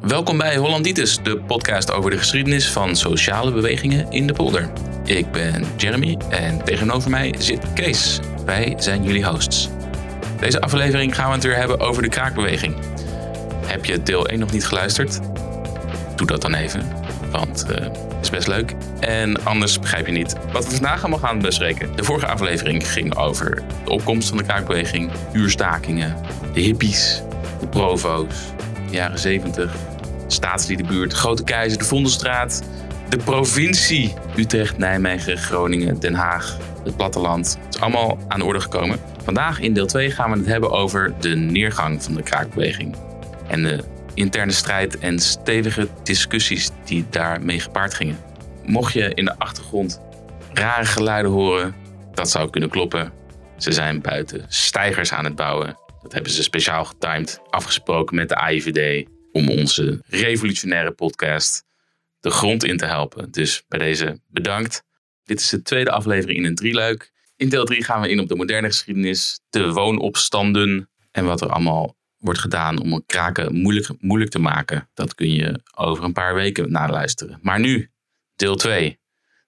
Welkom bij Hollanditis, de podcast over de geschiedenis van sociale bewegingen in de polder. Ik ben Jeremy en tegenover mij zit Kees. Wij zijn jullie hosts. Deze aflevering gaan we het weer hebben over de kraakbeweging. Heb je deel 1 nog niet geluisterd? Doe dat dan even, want uh, het is best leuk. En anders begrijp je niet wat we vandaag allemaal gaan bespreken. De vorige aflevering ging over de opkomst van de kraakbeweging, uurstakingen, de hippies, de provo's, de jaren 70, staatsliedenbuurt, Grote Keizer, de Vondelstraat, de provincie Utrecht, Nijmegen, Groningen, Den Haag, het platteland. Het is allemaal aan de orde gekomen. Vandaag in deel 2 gaan we het hebben over de neergang van de kraakbeweging. En de interne strijd en stevige discussies die daarmee gepaard gingen. Mocht je in de achtergrond rare geluiden horen, dat zou kunnen kloppen. Ze zijn buiten stijgers aan het bouwen. Dat hebben ze speciaal getimed, afgesproken met de AIVD om onze revolutionaire podcast de grond in te helpen. Dus bij deze bedankt. Dit is de tweede aflevering in een drieluik. In deel 3 gaan we in op de moderne geschiedenis, de woonopstanden en wat er allemaal wordt gedaan om kraken moeilijk, moeilijk te maken. Dat kun je over een paar weken naluisteren. Maar nu, deel 2,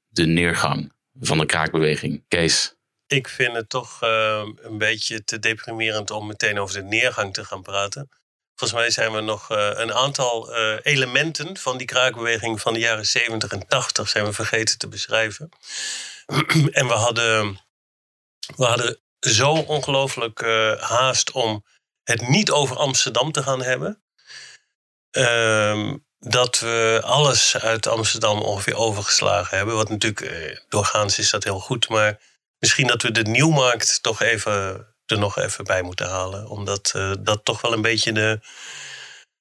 de neergang van de kraakbeweging. Kees. Ik vind het toch uh, een beetje te deprimerend om meteen over de neergang te gaan praten. Volgens mij zijn we nog uh, een aantal uh, elementen van die kraakbeweging van de jaren 70 en 80 zijn we vergeten te beschrijven. en we hadden, we hadden zo ongelooflijk haast om het niet over Amsterdam te gaan hebben. Ehm, dat we alles uit Amsterdam ongeveer overgeslagen hebben. Wat natuurlijk, doorgaans is dat heel goed. Maar misschien dat we de Nieuwmarkt toch even er nog even bij moeten halen. Omdat uh, dat toch wel een beetje de,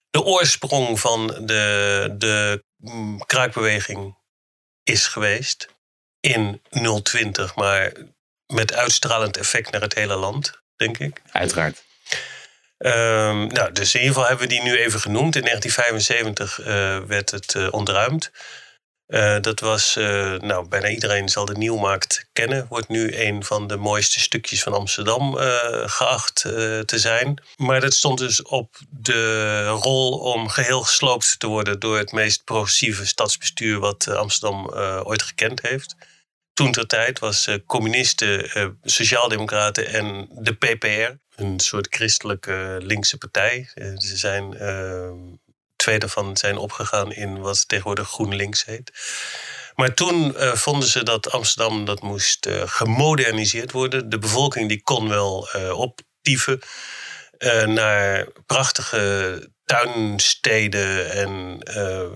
de oorsprong van de, de mm, kraakbeweging is geweest. In 020, maar met uitstralend effect naar het hele land, denk ik. Uiteraard. Um, nou, dus in ieder geval hebben we die nu even genoemd. In 1975 uh, eh, werd het uh, ontruimd. Uh, dat was, uh, nou, bijna iedereen zal de Nieuwmarkt kennen. Wordt nu een van de mooiste stukjes van Amsterdam uh, geacht te zijn. Maar dat stond dus op de rol om geheel gesloopt te worden door het meest progressieve stadsbestuur wat Amsterdam ooit gekend heeft. Toen ter tijd was communisten, sociaaldemocraten en de PPR, een soort christelijke linkse partij. ze zijn twee daarvan zijn opgegaan in wat tegenwoordig GroenLinks heet. Maar toen uh, vonden ze dat Amsterdam dat moest uh, gemoderniseerd worden. De bevolking die kon wel uh, optieven naar prachtige tuinsteden en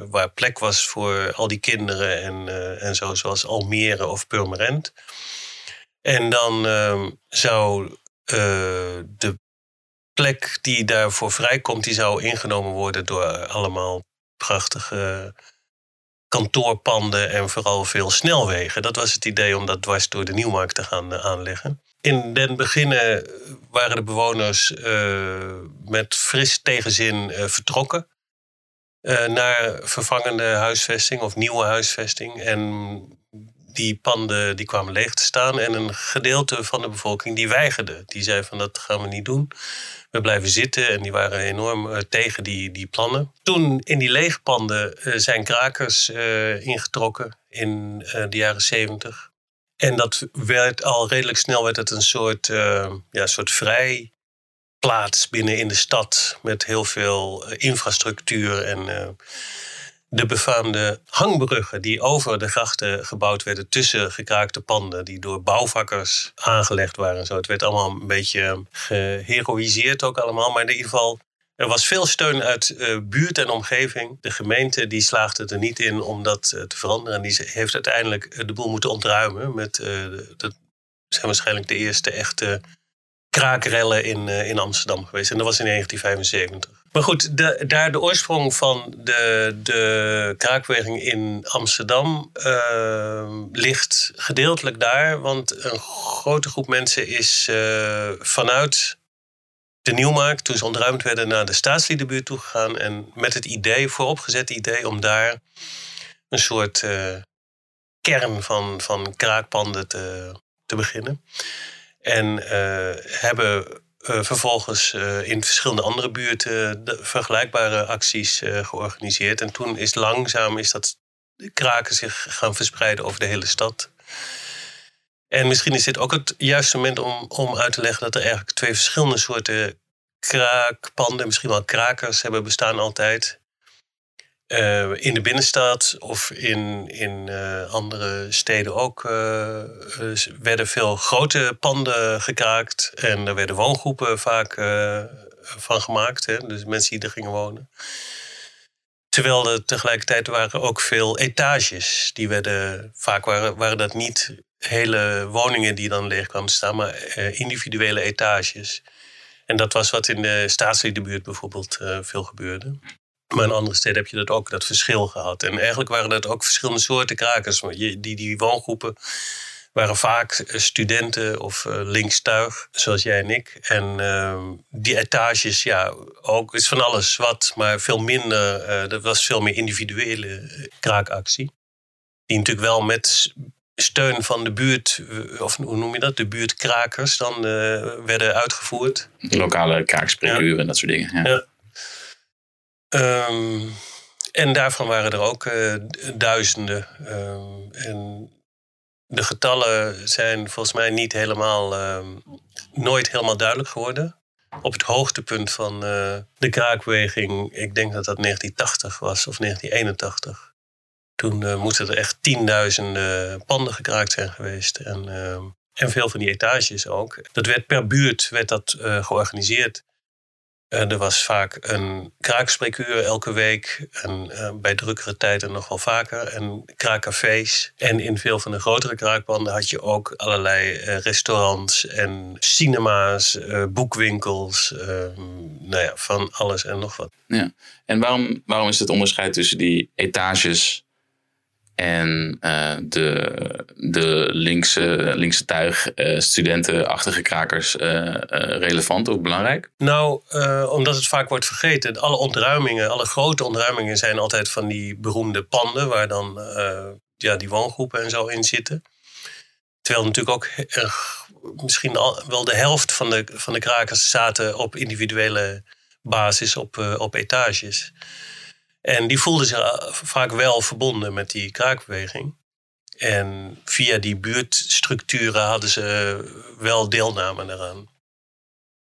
waar plek was voor al die kinderen en, en zo, zoals Almere of Purmerend. En dan zou de plek die daarvoor vrijkomt, die zou ingenomen worden door allemaal prachtige kantoorpanden en vooral veel snelwegen. Dat was het idee om dat dwars door de Nieuwmarkt te gaan eh, aanleggen. In den beginnen waren de bewoners uh, met fris tegenzin uh, vertrokken naar vervangende huisvesting of nieuwe huisvesting. En die panden die kwamen leeg te staan. En een gedeelte van de bevolking die weigerde. Die zei van dat gaan we niet doen. We blijven zitten. En die waren enorm uh, tegen die, die plannen. Toen in die lege panden uh, zijn krakers uh, ingetrokken in de jaren zeventig. En dat werd al redelijk snel werd het een soort, ja, soort vrij plaats binnen in de stad. Met heel veel infrastructuur en de befaamde hangbruggen die over de grachten gebouwd werden tussen gekraakte panden die door bouwvakkers aangelegd waren. Zo, het werd allemaal een beetje geheroïseerd ook allemaal, maar in ieder geval er was veel steun uit uh, buurt en omgeving. De gemeente die slaagde er niet in om dat uh, te veranderen. En die heeft uiteindelijk uh, de boel moeten ontruimen. Met, dat zijn waarschijnlijk de eerste echte kraakrellen in, in Amsterdam geweest. En dat was in 1975. Maar goed, de, daar de oorsprong van de, de kraakbeweging in Amsterdam uh, ligt gedeeltelijk daar. Want een grote groep mensen is uh, vanuit de Nieuwmarkt, toen ze ontruimd werden, naar de staatsliedenbuurt toegegaan. En met het idee, vooropgezet idee, om daar een soort kern van, van kraakpanden te, te beginnen. En hebben vervolgens in verschillende andere buurten vergelijkbare acties georganiseerd. En toen is langzaam is dat kraken zich gaan verspreiden over de hele stad. En misschien is dit ook het juiste moment om, om uit te leggen dat er eigenlijk twee verschillende soorten kraakpanden, misschien wel krakers, hebben bestaan altijd. Uh, in de binnenstad of in, in uh, andere steden ook uh, werden veel grote panden gekraakt. En er werden woongroepen vaak van gemaakt. Hè? Dus mensen die er gingen wonen. Terwijl er tegelijkertijd waren ook veel etages. Die werden, vaak waren, waren dat niet hele woningen die dan leeg kwamen staan, maar individuele etages. En dat was wat in de staatsliedenbuurt bijvoorbeeld veel gebeurde. Maar in andere steden heb je dat ook, dat verschil gehad. En eigenlijk waren dat ook verschillende soorten krakers. Die, die woongroepen waren vaak eh, studenten of uh, linkstuig, zoals jij en ik. En uh, die etages, ja, ook is van alles wat, maar veel minder. Uh, dat was veel meer individuele kraakactie. Die natuurlijk wel met steun van de buurt, of hoe noem je dat, de buurtkrakers, dan werden uitgevoerd. Lokale kraakspreekuren en dat soort dingen. ja. ja. Um, en daarvan waren er ook uh, duizenden. Um, en de getallen zijn volgens mij niet helemaal, um, nooit helemaal duidelijk geworden. Op het hoogtepunt van uh, de kraakweging, ik denk dat dat 1980 was of 1981. Toen uh, moeten er echt tienduizenden panden gekraakt zijn geweest. En, en veel van die etages ook. Dat werd per buurt werd dat, georganiseerd. Uh, er was vaak een kraakspreekuur elke week. En uh, bij drukkere tijden nog wel vaker. En kraakcafés. En in veel van de grotere kraakbanden had je ook allerlei uh, restaurants en cinema's, boekwinkels. Ehm, nou ja, van alles en nog wat. Ja. En waarom, waarom is het onderscheid tussen die etages en uh, de, de linkse, linkse tuig, uh, studentenachtige krakers uh, relevant of belangrijk? Nou, omdat het vaak wordt vergeten. Alle ontruimingen, alle grote ontruimingen zijn altijd van die beroemde panden... waar dan ja, die woongroepen en zo in zitten. Terwijl natuurlijk ook misschien al, wel de helft van de, van de krakers zaten op individuele basis op, op etages... En die voelden zich eh, vaak wel verbonden met die kraakbeweging. En via die buurtstructuren hadden ze wel deelname eraan.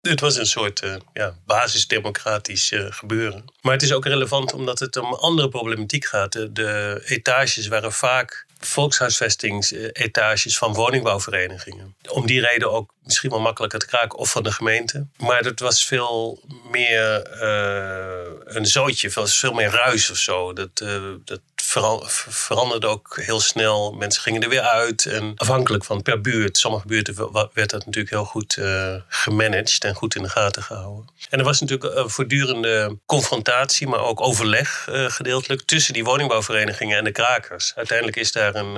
Het was een soort uh, ja, basisdemocratisch uh, gebeuren. Maar het is ook relevant omdat het om andere problematiek gaat. De, de etages waren vaak volkshuisvestingsetages van woningbouwverenigingen. Om die reden ook misschien wel makkelijker te kraken of van de gemeente. Maar het was veel meer uh, een zootje, was veel meer ruis of zo. Dat, uh, dat veranderde ook heel snel. Mensen gingen er weer uit. En afhankelijk van per buurt, sommige buurten werd dat natuurlijk heel goed uh, gemanaged en goed in de gaten gehouden. En er was natuurlijk een voortdurende confrontatie, maar ook overleg gedeeltelijk tussen die woningbouwverenigingen en de krakers. Uiteindelijk is daar een,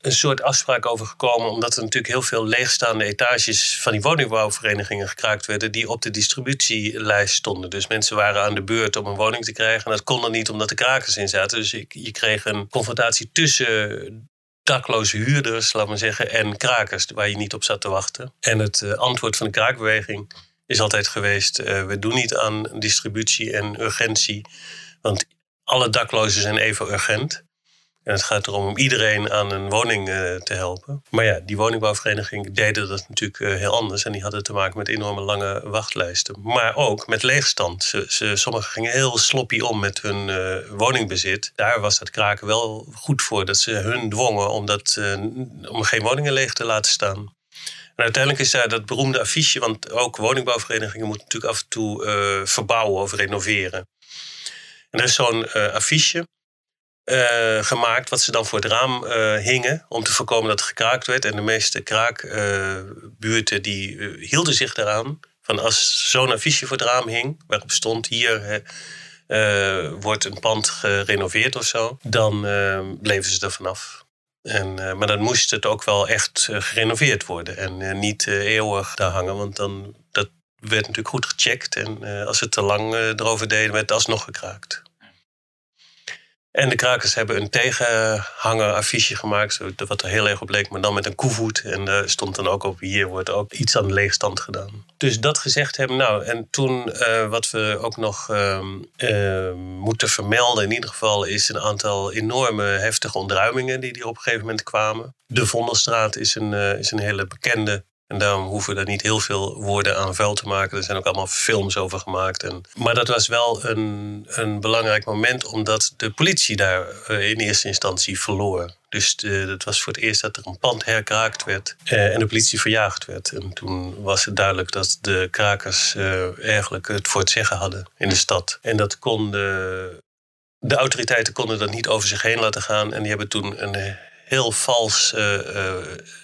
een soort afspraak over gekomen, omdat er natuurlijk heel veel leegstaande etages van die woningbouwverenigingen gekraakt werden, die op de distributielijst stonden. Dus mensen waren aan de beurt om een woning te krijgen. En dat kon dan niet omdat de krakers in zaten. Dus je, je kreeg een confrontatie tussen dakloze huurders, laat maar zeggen, en krakers waar je niet op zat te wachten. En het uh, antwoord van de kraakbeweging is altijd geweest: uh, we doen niet aan distributie en urgentie, want alle daklozen zijn even urgent. En het gaat erom om iedereen aan een woning uh, te helpen. Maar ja, die woningbouwvereniging deden dat natuurlijk uh, heel anders. En die hadden te maken met enorme lange wachtlijsten. Maar ook met leegstand. Ze, sommigen gingen heel sloppy om met hun uh, woningbezit. Daar was dat kraken wel goed voor. Dat ze hun dwongen om, dat, om geen woningen leeg te laten staan. En uiteindelijk is daar dat beroemde affiche, want ook woningbouwverenigingen moeten natuurlijk af en toe verbouwen of renoveren. En er is zo'n affiche uh, gemaakt, wat ze dan voor het raam uh, hingen, om te voorkomen dat er gekraakt werd. En de meeste kraakbuurten uh, die hielden zich daaraan. Van als zo'n affiche voor het raam hing, waarop stond hier wordt een pand gerenoveerd of zo, dan bleven ze er vanaf. En, maar dan moest het ook wel echt gerenoveerd worden en niet eeuwig daar hangen, want dan dat werd natuurlijk goed gecheckt. En als ze te lang erover deden, werd het alsnog gekraakt. En de krakers hebben een tegenhanger affiche gemaakt, wat er heel erg op leek, maar dan met een koevoet. En daar stond dan ook op, hier wordt ook iets aan de leegstand gedaan. Dus dat gezegd hebben, nou, en toen uh, wat we ook nog uh, moeten vermelden, in ieder geval, is een aantal enorme heftige ontruimingen die, die op een gegeven moment kwamen. De Vondelstraat is een, uh, is een hele bekende en daarom hoeven we daar niet heel veel woorden aan vuil te maken. Er zijn ook allemaal films over gemaakt. En, maar dat was wel een, een belangrijk moment, omdat de politie daar eh, in eerste instantie verloor. Dus het was voor het eerst dat er een pand herkraakt werd eh, en de politie verjaagd werd. En toen was het duidelijk dat de krakers uh, eigenlijk het voor het zeggen hadden in de stad. En dat konden. De autoriteiten konden dat niet over zich heen laten gaan. En die hebben toen een heel vals uh,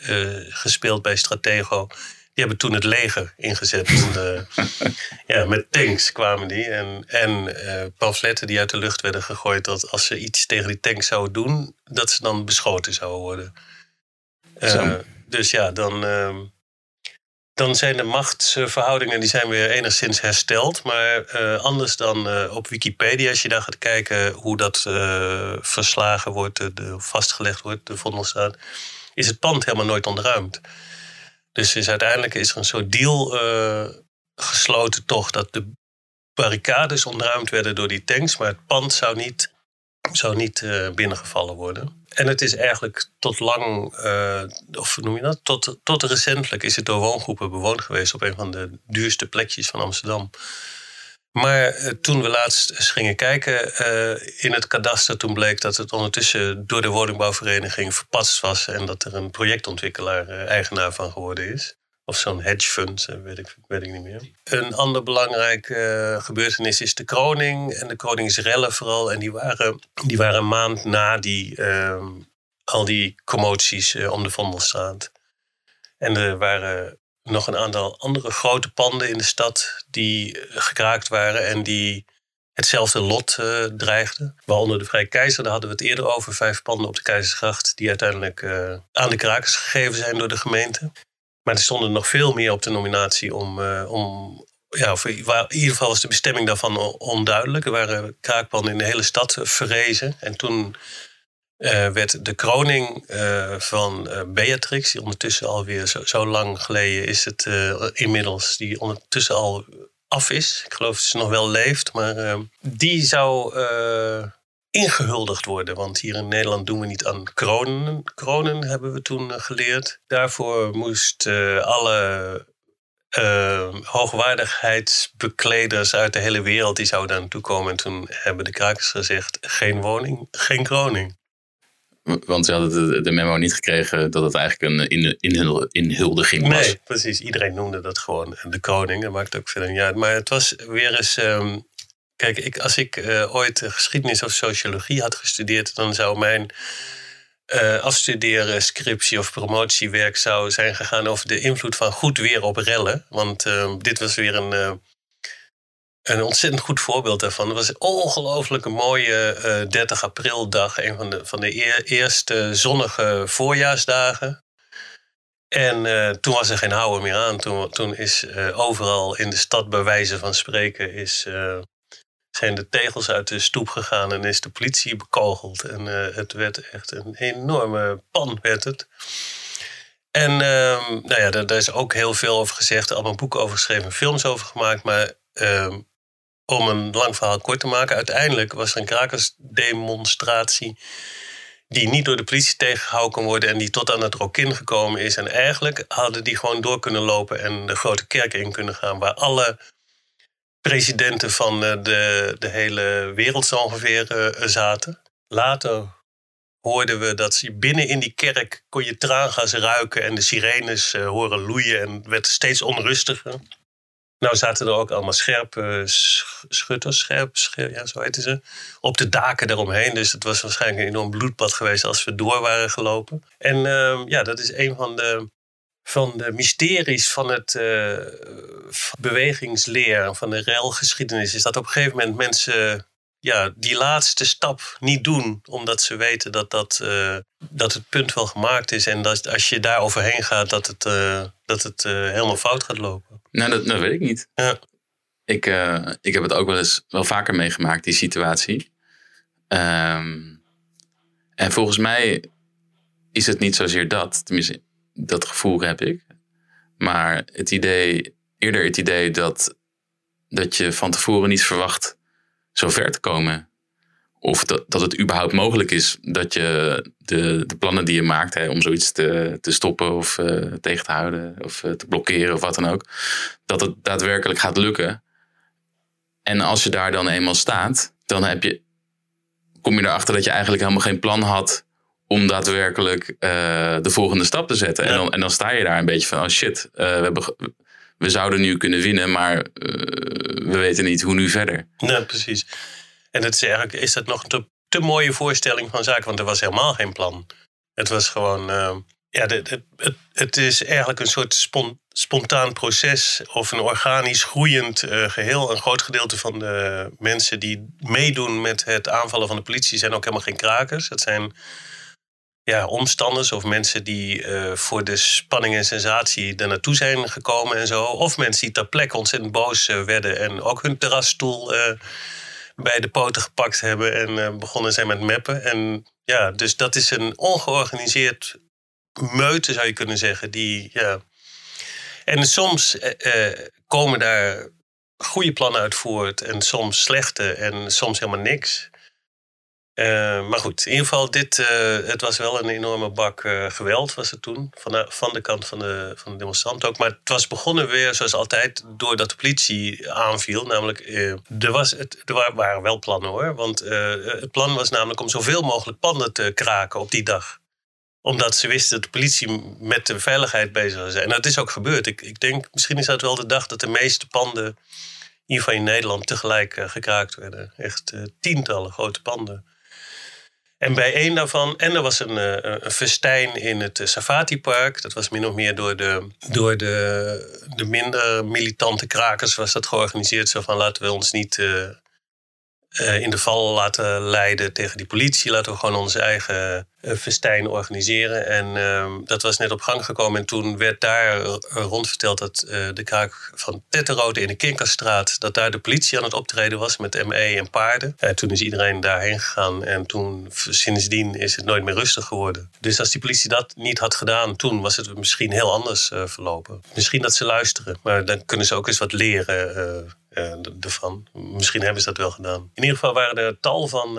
uh, gespeeld bij Stratego. Die hebben toen het leger ingezet. ja, met tanks kwamen die. En, en pamfletten die uit de lucht werden gegooid. Dat als ze iets tegen die tanks zouden doen, dat ze dan beschoten zouden worden. dus ja, dan ehm, dan zijn de machtsverhoudingen die zijn weer enigszins hersteld. Maar uh, anders dan uh, op Wikipedia, als je daar gaat kijken hoe dat uh, verslagen wordt, de, vastgelegd wordt, de vondelstaat, is het pand helemaal nooit ontruimd. Dus is uiteindelijk is er een soort deal gesloten toch dat de barricades ontruimd werden door die tanks, maar het pand zou niet, zou niet binnengevallen worden. En het is eigenlijk tot lang, uh, of noem je dat? Tot, tot recentelijk is het door woongroepen bewoond geweest op een van de duurste plekjes van Amsterdam. Maar uh, toen we laatst eens gingen kijken uh, in het kadaster, toen bleek dat het ondertussen door de woningbouwvereniging verpatst was en dat er een projectontwikkelaar eigenaar van geworden is. Of zo'n hedge fund, weet ik, weet ik niet meer. Een ander belangrijk uh, gebeurtenis is de kroning. En de koningsrellen vooral. En die waren, die waren een maand na die, uh, al die commoties uh, om de Vondelstraat. En er waren nog een aantal andere grote panden in de stad die gekraakt waren. En die hetzelfde lot dreigden. Waaronder de Vrije Keizer, daar hadden we het eerder over. Vijf panden op de Keizersgracht die uiteindelijk aan de krakers gegeven zijn door de gemeente. Maar er stonden nog veel meer op de nominatie om. Uh, om ja, in ieder geval was de bestemming daarvan onduidelijk. Er waren kraakpanden in de hele stad verrezen. En toen uh, werd de kroning uh, van Beatrix, die ondertussen alweer zo, zo lang geleden is het inmiddels, die ondertussen al af is. Ik geloof dat ze nog wel leeft, maar die zou ingehuldigd worden. Want hier in Nederland doen we niet aan kronen. Kronen hebben we toen eh, geleerd. Daarvoor moest uh, alle uh, hoogwaardigheidsbekleders uit de hele wereld... die zouden daar naartoe komen. En toen hebben de krakers gezegd, geen woning, geen kroning. Want ze hadden de memo niet gekregen dat het eigenlijk een inhuldiging was. Nee, precies. Iedereen noemde dat gewoon de koning. Dat maakt ook veel uit. Maar het was weer eens um, Kijk, ik, als ik uh, ooit geschiedenis of sociologie had gestudeerd, dan zou mijn uh, afstuderen, scriptie of promotiewerk zou zijn gegaan over de invloed van goed weer op rellen. Want dit was weer een, een ontzettend goed voorbeeld daarvan. Het was een ongelooflijk mooie 30 april dag, een van de, van de eer, eerste zonnige voorjaarsdagen. En toen was er geen houden meer aan. Toen, toen is overal in de stad, bij wijze van spreken, is zijn de tegels uit de stoep gegaan en is de politie bekogeld. En uh, het werd echt een enorme pan, werd het. En uh, nou ja, daar, is ook heel veel over gezegd. Allemaal boeken over geschreven, films over gemaakt. Maar uh, om een lang verhaal kort te maken. Uiteindelijk was er een krakersdemonstratie die niet door de politie tegengehouden kon worden en die tot aan het Rokin gekomen is. En eigenlijk hadden die gewoon door kunnen lopen en de grote kerk in kunnen gaan, waar alle presidenten van eh, de, de hele wereld zo ongeveer eh, zaten. Later hoorden we dat ze binnen in die kerk kon je traangas ruiken en de sirenes uh, horen loeien en werd steeds onrustiger. Nou zaten er ook allemaal scherpe schutters, scherp, scherp, ja, zo heten ze, op de daken eromheen. Dus het was waarschijnlijk een enorm bloedbad geweest als we door waren gelopen. En uh, ja, dat is een van de van de mysteries van het uh, bewegingsleer, van de relgeschiedenis, is dat op een gegeven moment mensen ja, die laatste stap niet doen, omdat ze weten dat, dat, uh, dat het punt wel gemaakt is en dat als je daar overheen gaat, dat het, uh, dat het helemaal fout gaat lopen. Nou, dat, dat weet ik niet. Ja. Ik, ik heb het ook wel eens wel vaker meegemaakt, die situatie. Ehm, en volgens mij is het niet zozeer dat. Tenminste, dat gevoel heb ik. Maar het idee, eerder het idee dat, dat je van tevoren niet verwacht zo ver te komen. Of dat, dat het überhaupt mogelijk is dat je de, de plannen die je maakt hè, om zoiets te, te stoppen of uh, tegen te houden of uh, te blokkeren of wat dan ook, dat het daadwerkelijk gaat lukken. En als je daar dan eenmaal staat, dan heb je, kom je erachter dat je eigenlijk helemaal geen plan had om daadwerkelijk uh, de volgende stap te zetten. En, dan, en dan sta je daar een beetje van, oh shit, we, hebben, we zouden nu kunnen winnen, maar we weten niet hoe nu verder. Nee, precies. En het is eigenlijk is dat nog een te, mooie voorstelling van zaken, want er was helemaal geen plan. Het was gewoon. Ja, het, het, het, is eigenlijk een soort spontaan proces of een organisch groeiend geheel. Een groot gedeelte van de mensen die meedoen met het aanvallen van de politie zijn ook helemaal geen krakers. Het zijn ja, omstanders of mensen die uh, voor de spanning en sensatie er naartoe zijn gekomen en zo. Of mensen die ter plekke ontzettend boos werden en ook hun terrasstoel bij de poten gepakt hebben en begonnen zijn met mappen. En ja, dus dat is een ongeorganiseerd meute, zou je kunnen zeggen. Die, ja. En soms komen daar goede plannen uit voort en soms slechte en soms helemaal niks. Uh, maar goed, in ieder geval, dit, uh, het was wel een enorme bak uh, geweld was het toen. Van de, van de kant van de, van de demonstranten ook. Maar het was begonnen weer, zoals altijd, doordat de politie aanviel. Namelijk, er, was het, er waren wel plannen hoor. Want het plan was namelijk om zoveel mogelijk panden te kraken op die dag. Omdat ze wisten dat de politie met de veiligheid bezig was. En dat is ook gebeurd. Ik, ik denk, misschien is dat wel de dag dat de meeste panden, in ieder geval in Nederland, tegelijk gekraakt werden. Echt tientallen grote panden. En bij één daarvan, en er was een, eh, een festijn in het Safati Park. Dat was min of meer door de, door de, de minder militante krakers was dat georganiseerd. Zo van laten we ons niet uh, in de val laten leiden tegen die politie. Laten we gewoon onze eigen festijn organiseren. En uh, dat was net op gang gekomen. En toen werd daar rond verteld dat de kraak van Tetterode in de Kinkerstraat... dat daar de politie aan het optreden was met ME en paarden. En toen is iedereen daarheen gegaan. En toen sindsdien is het nooit meer rustig geworden. Dus als die politie dat niet had gedaan toen... was het misschien heel anders verlopen. Misschien dat ze luisteren. Maar dan kunnen ze ook eens wat leren ervan. Misschien hebben ze dat wel gedaan. In ieder geval waren er tal van.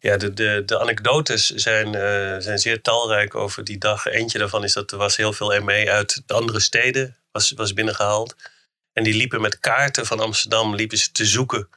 Ja, de, de, de anekdotes zijn, zijn zeer talrijk over die dag. Eentje daarvan is dat er was heel veel ME uit de andere steden was, was binnengehaald. En die liepen met kaarten van Amsterdam liepen ze te zoeken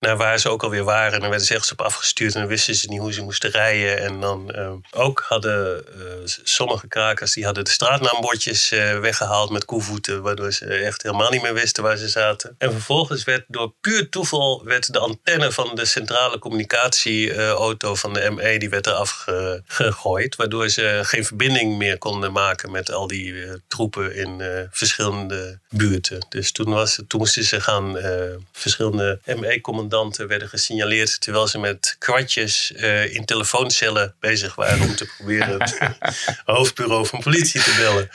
naar waar ze ook alweer waren. En dan werden ze ergens op afgestuurd en dan wisten ze niet hoe ze moesten rijden. En dan uh, ook hadden uh, sommige krakers die hadden de straatnaambordjes uh, weggehaald met koevoeten, waardoor ze echt helemaal niet meer wisten waar ze zaten. En vervolgens werd door puur toeval werd de antenne van de centrale communicatieauto van de ME die werd eraf ge gegooid, waardoor ze geen verbinding meer konden maken met al die troepen in verschillende buurten. Dus toen, was toen moesten ze gaan verschillende ME-commandanten werden gesignaleerd terwijl ze met kwartjes uh, in telefooncellen bezig waren om te proberen het hoofdbureau van politie te bellen.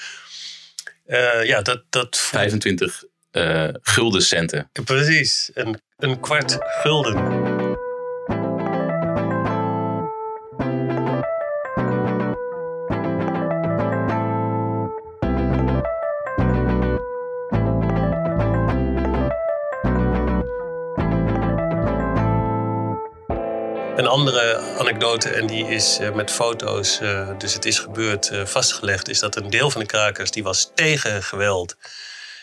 Uh, ja, dat, dat... 25 uh, eh, gulden centen. Precies, een, een kwart gulden. Een andere anekdote, en die is eh, met foto's, eh, dus het is gebeurd, eh, vastgelegd, is dat een deel van de krakers die was tegen geweld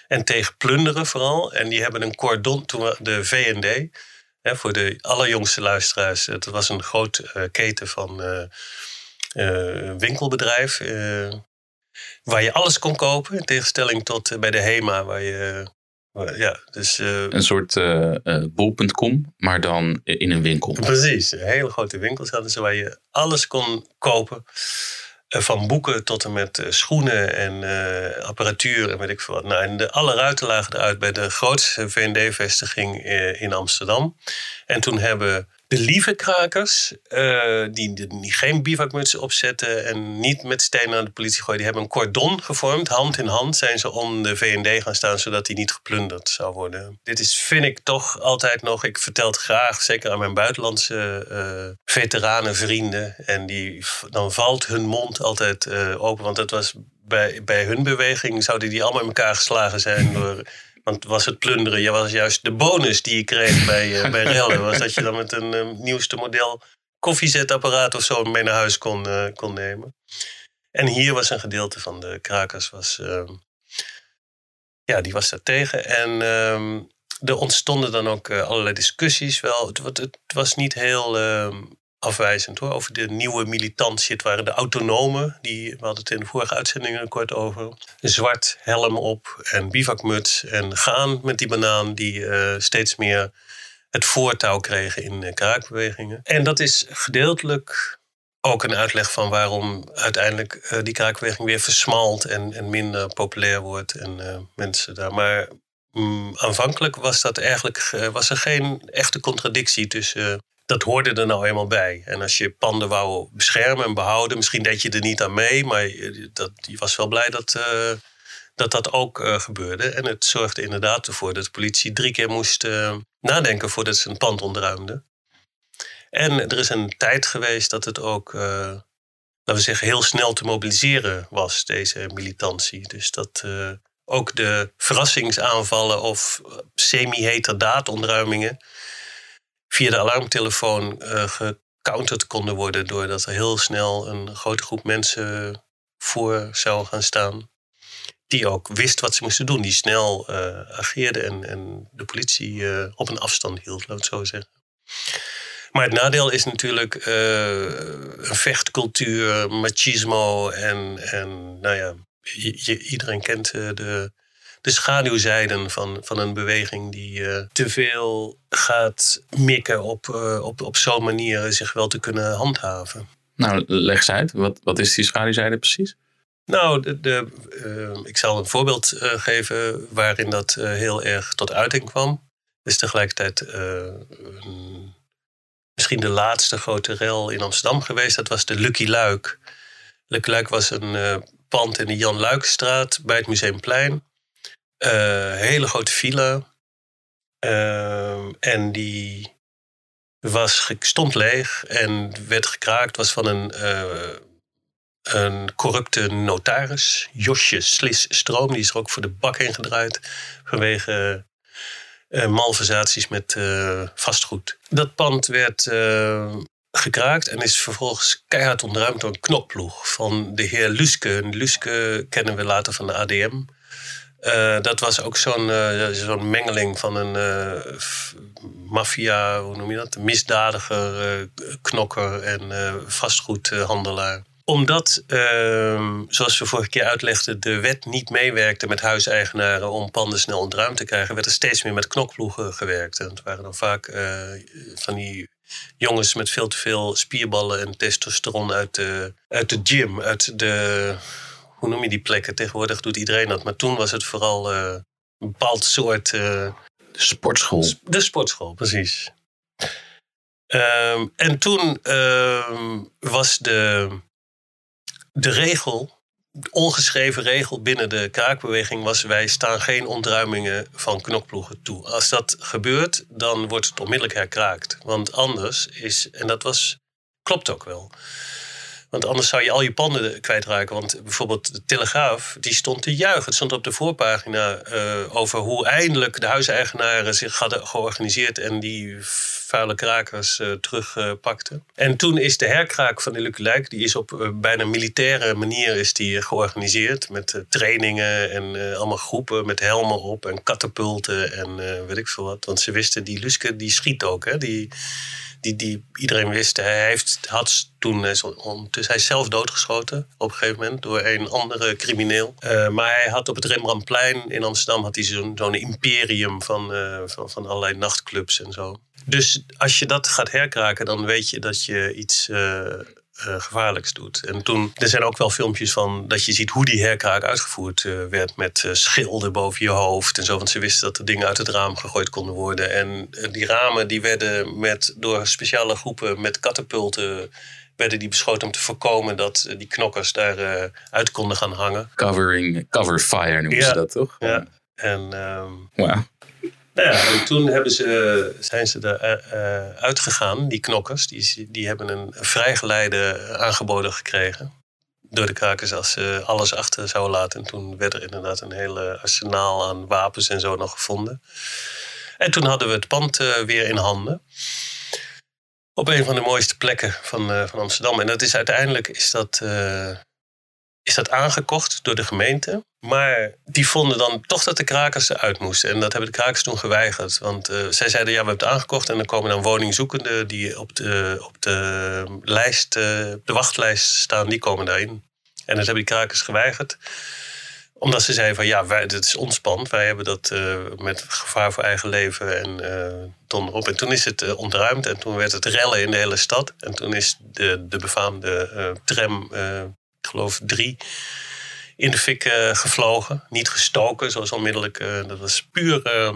en tegen plunderen vooral. En die hebben een cordon, toen de VND, hè, voor de allerjongste luisteraars, het was een groot keten van winkelbedrijf. waar je alles kon kopen, in tegenstelling tot bij de HEMA, waar je ja, dus, uh, een soort uh, uh, bol.com, maar dan in een winkel. Precies, hele grote winkels hadden ze waar je alles kon kopen. van boeken tot en met schoenen en apparatuur en weet ik veel wat. Nou, en de, alle ruiten lagen eruit bij de grootste VND-vestiging in Amsterdam. En toen hebben De lieve krakers, uh, die, die, geen bivakmutsen opzetten en niet met stenen naar de politie gooien, die hebben een cordon gevormd. Hand in hand zijn ze om de VND gaan staan, zodat die niet geplunderd zou worden. Dit is, vind ik toch altijd nog, ik vertel het graag, zeker aan mijn buitenlandse uh, veteranen, vrienden. En die, dan valt hun mond altijd uh, open, want dat was bij, bij hun beweging, zouden die allemaal in elkaar geslagen zijn door want was het plunderen, ja, was juist de bonus die je kreeg bij, uh, bij Rellen. Was dat je dan met een uh, nieuwste model koffiezetapparaat of zo mee naar huis kon, uh, kon nemen. En hier was een gedeelte van de krakers, was, ehm, ja, die was daar tegen. En ehm, er ontstonden dan ook allerlei discussies wel. Het, het, was niet heel ehm, afwijzend hoor. Over de nieuwe militantie. Het waren de autonomen. Die, we hadden het in de vorige uitzendingen kort over. Zwart helm op en bivakmuts. En gaan met die banaan die uh, steeds meer het voortouw kregen in uh, kraakbewegingen. En dat is gedeeltelijk ook een uitleg van waarom uiteindelijk uh, die kraakbeweging weer versmalt en, en minder populair wordt. En mensen daar. Maar mm, aanvankelijk was dat eigenlijk was er geen echte contradictie tussen dat hoorde er nou eenmaal bij. En als je panden wou beschermen en behouden, misschien deed je er niet aan mee, maar je, dat, je was wel blij dat uh, dat, dat ook uh, gebeurde. En het zorgde inderdaad ervoor dat de politie drie keer moest nadenken voordat ze een pand ontruimde. En er is een tijd geweest dat het ook, laten we zeggen, heel snel te mobiliseren was, deze militantie. Dus dat ook de verrassingsaanvallen of semi-heterdaad-ontruimingen via de alarmtelefoon uh, gecounterd konden worden. Doordat er heel snel een grote groep mensen voor zou gaan staan. Die ook wist wat ze moesten doen. Die snel uh, ageerden en, en, de politie uh, op een afstand hield, laat het zo zeggen. Maar het nadeel is natuurlijk een vechtcultuur, machismo en, en nou ja, iedereen kent de de schaduwzijden van, van een beweging die uh, te veel gaat mikken op, uh, op, op zo'n manier zich wel te kunnen handhaven. Nou, leg eens uit. Wat, wat is die schaduwzijde precies? Nou, de, de uh, ik zal een voorbeeld geven waarin dat heel erg tot uiting kwam. Het is tegelijkertijd een, misschien de laatste grote rel in Amsterdam geweest. Dat was de Lucky Luik. Lucky Luik was een pand in de Jan Luikenstraat bij het Museumplein. Uh, hele grote file. Uh, en die was, stond leeg en werd gekraakt. Was van een, uh, een corrupte notaris. Josje Slis Stroom. Die is er ook voor de bak heen gedraaid. Vanwege malversaties met vastgoed. Dat pand werd gekraakt en is vervolgens keihard ontruimd door een knokploeg van de heer Luske. Luske kennen we later van de ADM. Uh, dat was ook zo'n zo'n mengeling van een uh, maffia, hoe noem je dat? Misdadiger, knokker en vastgoedhandelaar. Omdat, ehm, zoals we vorige keer uitlegden, de wet niet meewerkte met huiseigenaren om panden snel ontruimd te krijgen, werd er steeds meer met knokploegen gewerkt. En het waren dan vaak van die jongens met veel te veel spierballen en testosteron uit de, uit de gym, uit de hoe noem je die plekken? Tegenwoordig doet iedereen dat. Maar toen was het vooral uh, een bepaald soort. Uh, de sportschool. De sportschool, precies. Um, en toen uh, was de, de regel, de ongeschreven regel binnen de kraakbeweging was: wij staan geen ontruimingen van knokploegen toe. Als dat gebeurt, dan wordt het onmiddellijk herkraakt. Want anders is, en dat was, klopt ook wel. Want anders zou je al je panden kwijtraken. Want bijvoorbeeld de Telegraaf, die stond te juichen. Het stond op de voorpagina uh, over hoe eindelijk de huiseigenaren zich hadden georganiseerd en die vuile krakers uh, terugpakten. en toen is de herkraak van de die is op uh, bijna militaire manier is die georganiseerd. Met trainingen en allemaal groepen met helmen op en katapulten en weet ik veel wat. Want ze wisten, die Luske die schiet ook. Hè? Die, die, die iedereen wist. Hij heeft, had toen, dus hij is zelf doodgeschoten op een gegeven moment door een andere crimineel. Uh, maar hij had op het Rembrandtplein in Amsterdam had hij zo'n imperium van, uh, van, van allerlei nachtclubs en zo. Dus als je dat gaat herkraken, dan weet je dat je iets uh, gevaarlijks doet. En toen, er zijn ook wel filmpjes van dat je ziet hoe die herkraak uitgevoerd werd met schilden boven je hoofd en zo. Want ze wisten dat er dingen uit het raam gegooid konden worden. En die ramen die werden met, door speciale groepen met katapulten werden die beschoten om te voorkomen dat die knokkers daar uit konden gaan hangen. Covering, cover fire noemen ze dat toch? Ja. En, um, wow. Ja, en toen hebben ze, zijn ze eruit uh, uitgegaan, die knokkers. Die, die hebben een vrijgeleide aangeboden gekregen. Door de krakers als ze alles achter zouden laten. En toen werd er inderdaad een hele arsenaal aan wapens en zo nog gevonden. En toen hadden we het pand weer in handen. Op een van de mooiste plekken van, van Amsterdam. En dat is uiteindelijk is dat, is dat aangekocht door de gemeente. Maar die vonden dan toch dat de krakers eruit moesten. En dat hebben de krakers toen geweigerd. Want uh, zij zeiden, ja, we hebben het aangekocht. En dan komen dan woningzoekenden die op de, op de, lijst, uh, de wachtlijst staan. Die komen daarin. En dat hebben die krakers geweigerd. Omdat ze zeiden van, ja, wij, dit is ons. Wij hebben dat uh, met gevaar voor eigen leven en erop. En toen is het ontruimd. En toen werd het rellen in de hele stad. En toen is de, de befaamde tram, ik geloof drie in de fik uh, gevlogen. Niet gestoken, zoals onmiddellijk. Uh, dat was puur uh,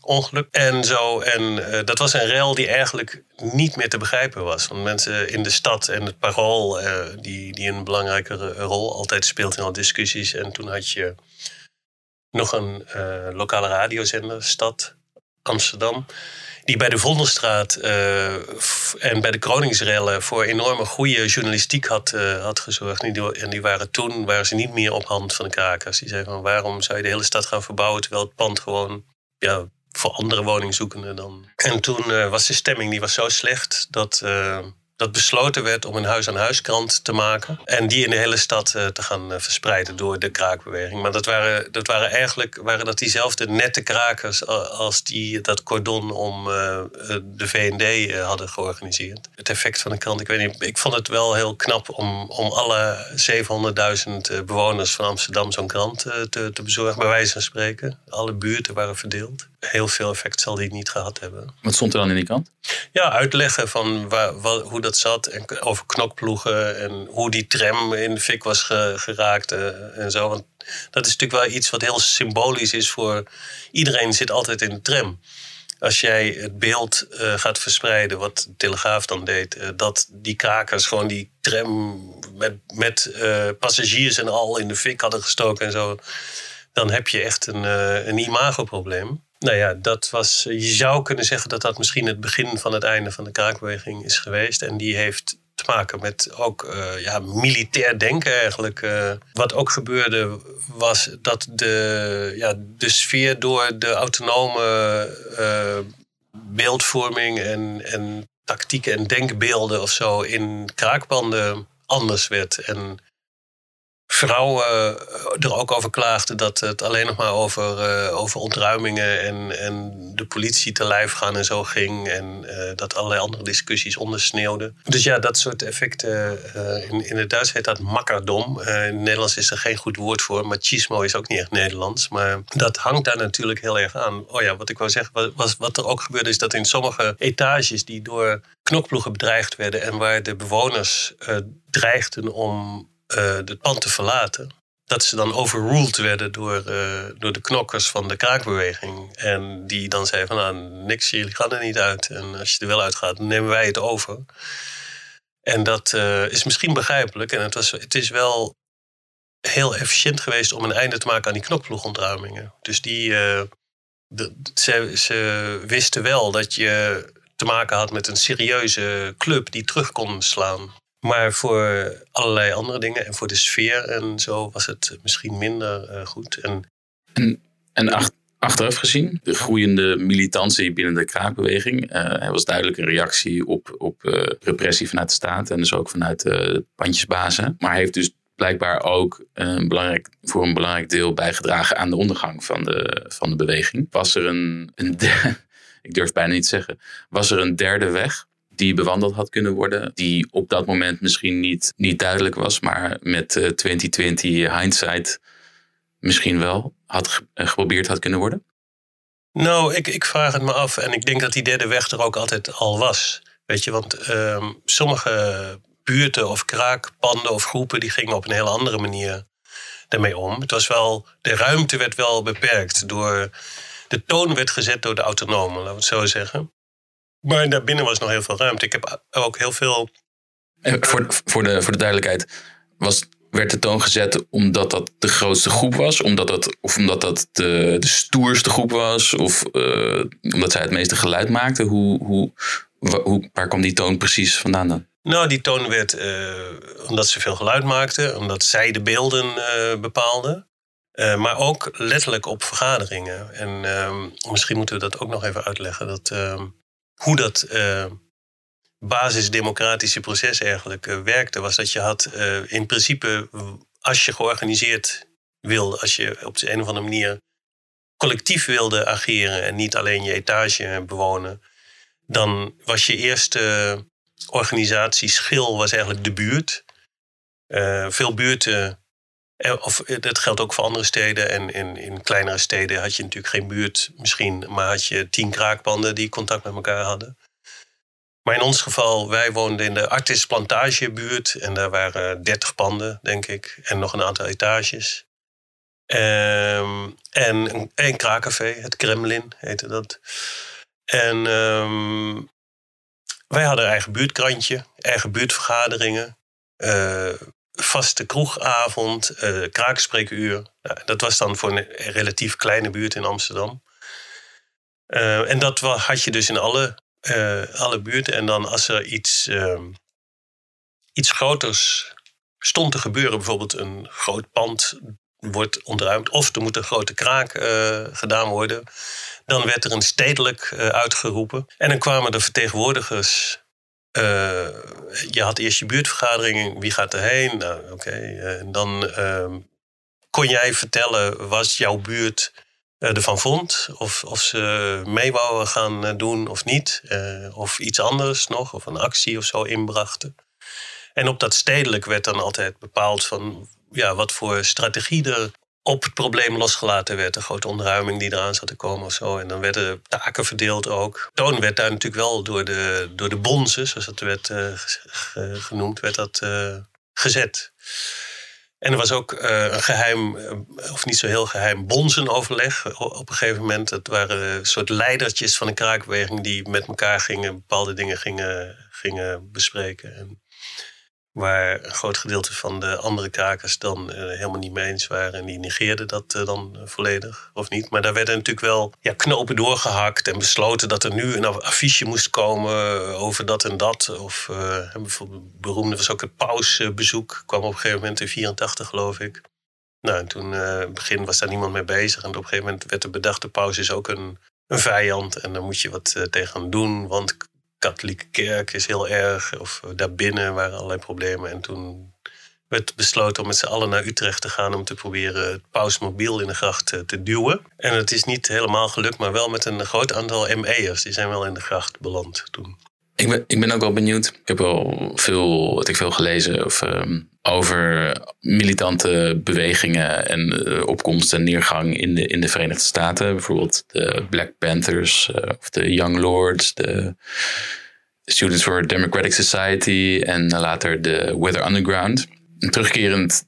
ongeluk. En zo. En dat was een rel die eigenlijk niet meer te begrijpen was. Want mensen in de stad en het parool, die, die een belangrijke rol altijd speelt in al discussies. En toen had je nog een lokale radiozender, Stad Amsterdam die bij de Vondelstraat uh, en bij de Kroningsrellen voor enorme goede journalistiek had, uh, had gezorgd. En die, en die, waren toen waren ze niet meer op hand van de krakers. Die zeiden van waarom zou je de hele stad gaan verbouwen terwijl het pand gewoon ja, voor andere woningzoekenden dan. En toen uh, was de stemming die was zo slecht dat dat besloten werd om een huis-aan-huiskrant te maken. En die in de hele stad uh, te gaan uh, verspreiden door de kraakbeweging. Maar dat waren, dat waren eigenlijk waren dat diezelfde nette krakers als die dat cordon om uh, de VND hadden georganiseerd. Het effect van de krant, ik weet niet, ik vond het wel heel knap om, om alle 700.000 bewoners van Amsterdam zo'n krant te, te bezorgen, bij wijze van spreken. Alle buurten waren verdeeld heel veel effect zal die niet gehad hebben. Wat stond er dan in die kant? Ja, uitleggen van waar, hoe dat zat. En over knokploegen en hoe die tram in de fik was geraakt eh, en zo. Want dat is natuurlijk wel iets wat heel symbolisch is voor... Iedereen zit altijd in de tram. Als jij het beeld uh, gaat verspreiden, wat de Telegraaf dan deed... Uh, dat die krakers gewoon die tram met, met passagiers en al in de fik hadden gestoken en zo... dan heb je echt een, een imagoprobleem. Nou ja, dat was, je zou kunnen zeggen dat dat misschien het begin van het einde van de kraakbeweging is geweest. En die heeft te maken met ook uh, ja, militair denken eigenlijk. Uh, wat ook gebeurde was dat de, ja, de sfeer door de autonome beeldvorming en, en tactieken en denkbeelden of zo in kraakbanden anders werd. En vrouwen eh, er ook over klaagden dat het alleen nog maar over, uh, over ontruimingen en, en de politie te lijf gaan en zo ging. En uh, dat allerlei andere discussies ondersneeuwden. Dus ja, dat soort effecten. In, in het Duits heet dat makkerdom. in het Nederlands is er geen goed woord voor. Machismo is ook niet echt Nederlands. Maar dat hangt daar natuurlijk heel erg aan. Oh ja, wat ik wou zeggen, was, wat er ook gebeurde is dat in sommige etages die door knokploegen bedreigd werden en waar de bewoners dreigden om het pand te verlaten. Dat ze dan overruled werden door, uh, door de knokkers van de kraakbeweging. En die dan zeiden van nou, niks, jullie gaan er niet uit. En als je er wel uitgaat, dan nemen wij het over. En dat uh, is misschien begrijpelijk. En het, was, het is wel heel efficiënt geweest om een einde te maken aan die knokploegontruimingen. Dus die, de, ze, ze wisten wel dat je te maken had met een serieuze club die terug kon slaan. Maar voor allerlei andere dingen en voor de sfeer en zo was het misschien minder uh, goed. En, en, en achteraf gezien, de groeiende militantie binnen de kraakbeweging uh, was duidelijk een reactie op, op uh, repressie vanuit de staat en dus ook vanuit de pandjesbazen. Maar heeft dus blijkbaar ook een belangrijk, voor een belangrijk deel bijgedragen aan de ondergang van de, van de beweging. Was er een, een ik durf bijna niet te zeggen, was er een derde weg die bewandeld had kunnen worden. Die op dat moment misschien niet, niet duidelijk was, maar met uh, 2020 hindsight misschien wel had eh, geprobeerd had kunnen worden? Nou, ik, ik vraag het me af. En ik denk dat die derde weg er ook altijd al was. Weet je, want uh, sommige buurten of kraakpanden of groepen die gingen op een hele andere manier daarmee om. Het was wel, de ruimte werd wel beperkt door. De toon werd gezet door de autonomen, laten we het zo zeggen. Maar daarbinnen was nog heel veel ruimte. Ik heb ook heel veel. En voor, voor, de, voor de duidelijkheid, was, werd de toon gezet omdat dat de grootste groep was? Omdat dat, of omdat dat de, de stoerste groep was? Of uh, omdat zij het meeste geluid maakten? Hoe, hoe, hoe, waar kwam die toon precies vandaan dan? Nou, die toon werd uh, omdat ze veel geluid maakten, omdat zij de beelden uh, bepaalden. Uh, maar ook letterlijk op vergaderingen. En ehm, misschien moeten we dat ook nog even uitleggen. Dat, ehm, hoe dat basisdemocratische proces eigenlijk werkte, was dat je had in principe, als je georganiseerd wilde, als je op de een of andere manier collectief wilde ageren en niet alleen je etage bewonen, dan was je eerste organisatieschil was eigenlijk de buurt. Uh, veel buurten, eh, of eh, dat geldt ook voor andere steden. En in, in kleinere steden had je natuurlijk geen buurt misschien, maar had je tien kraakpanden die contact met elkaar hadden. Maar in ons geval, wij woonden in de Artis Plantagebuurt en daar waren dertig panden, denk ik, en nog een aantal etages. Um, en een, kraakcafé, het Kremlin heette dat. En um, wij hadden eigen buurtkrantje, eigen buurtvergaderingen, uh, vaste kroegavond, uh, kraakspreekuur. Nou, dat was dan voor een relatief kleine buurt in Amsterdam. Uh, en dat had je dus in alle, alle buurten. En dan als er iets, ehm, iets groters stond te gebeuren, bijvoorbeeld een groot pand wordt ontruimd, of er moet een grote kraak gedaan worden dan werd er een stedelijk uitgeroepen. En dan kwamen de vertegenwoordigers. Uh, je had eerst je buurtvergadering, wie gaat erheen? Nou, oké. Eh, dan uh, kon jij vertellen wat jouw buurt ervan vond. Of, of ze mee wouden gaan doen of niet. of iets anders nog, of een actie of zo inbrachten. En op dat stedelijk werd dan altijd bepaald van ja, wat voor strategie er op het probleem losgelaten werd. Een grote ontruiming die eraan zat te komen of zo. En dan werden taken verdeeld ook. Toon werd daar natuurlijk wel door de, door de bonzen, zoals dat werd uh, genoemd, werd dat uh, gezet. En er was ook uh, een geheim, of niet zo heel geheim, bonzenoverleg op een gegeven moment. Het waren soort leidertjes van een kraakbeweging die met elkaar gingen, bepaalde dingen gingen, gingen bespreken. En Waar een groot gedeelte van de andere krakers dan uh, helemaal niet mee eens waren. En die negeerden dat uh, dan volledig, of niet. Maar daar werden natuurlijk wel ja, knopen doorgehakt. En besloten dat er nu een affiche moest komen over dat en dat. Of uh, bijvoorbeeld beroemde was ook het pausbezoek. Kwam op een gegeven moment in 84 geloof ik. Nou, en toen in het begin was daar niemand mee bezig. En op een gegeven moment werd er bedacht, de paus is ook een, een vijand. En daar moet je wat tegen doen. Want katholieke kerk is heel erg. Of daarbinnen waren allerlei problemen. En toen werd besloten om met z'n allen naar Utrecht te gaan om te proberen het pausmobiel in de gracht te duwen. En het is niet helemaal gelukt, maar wel met een groot aantal ME'ers. Die zijn wel in de gracht beland toen. Ik ben, ik ben ook wel benieuwd. Ik heb wel veel, wat ik veel gelezen of, um, over militante bewegingen en uh, opkomst en neergang in de, in de Verenigde Staten. Bijvoorbeeld de Black Panthers uh, of de Young Lords, de Students for Democratic Society en later de Weather Underground. Een terugkerend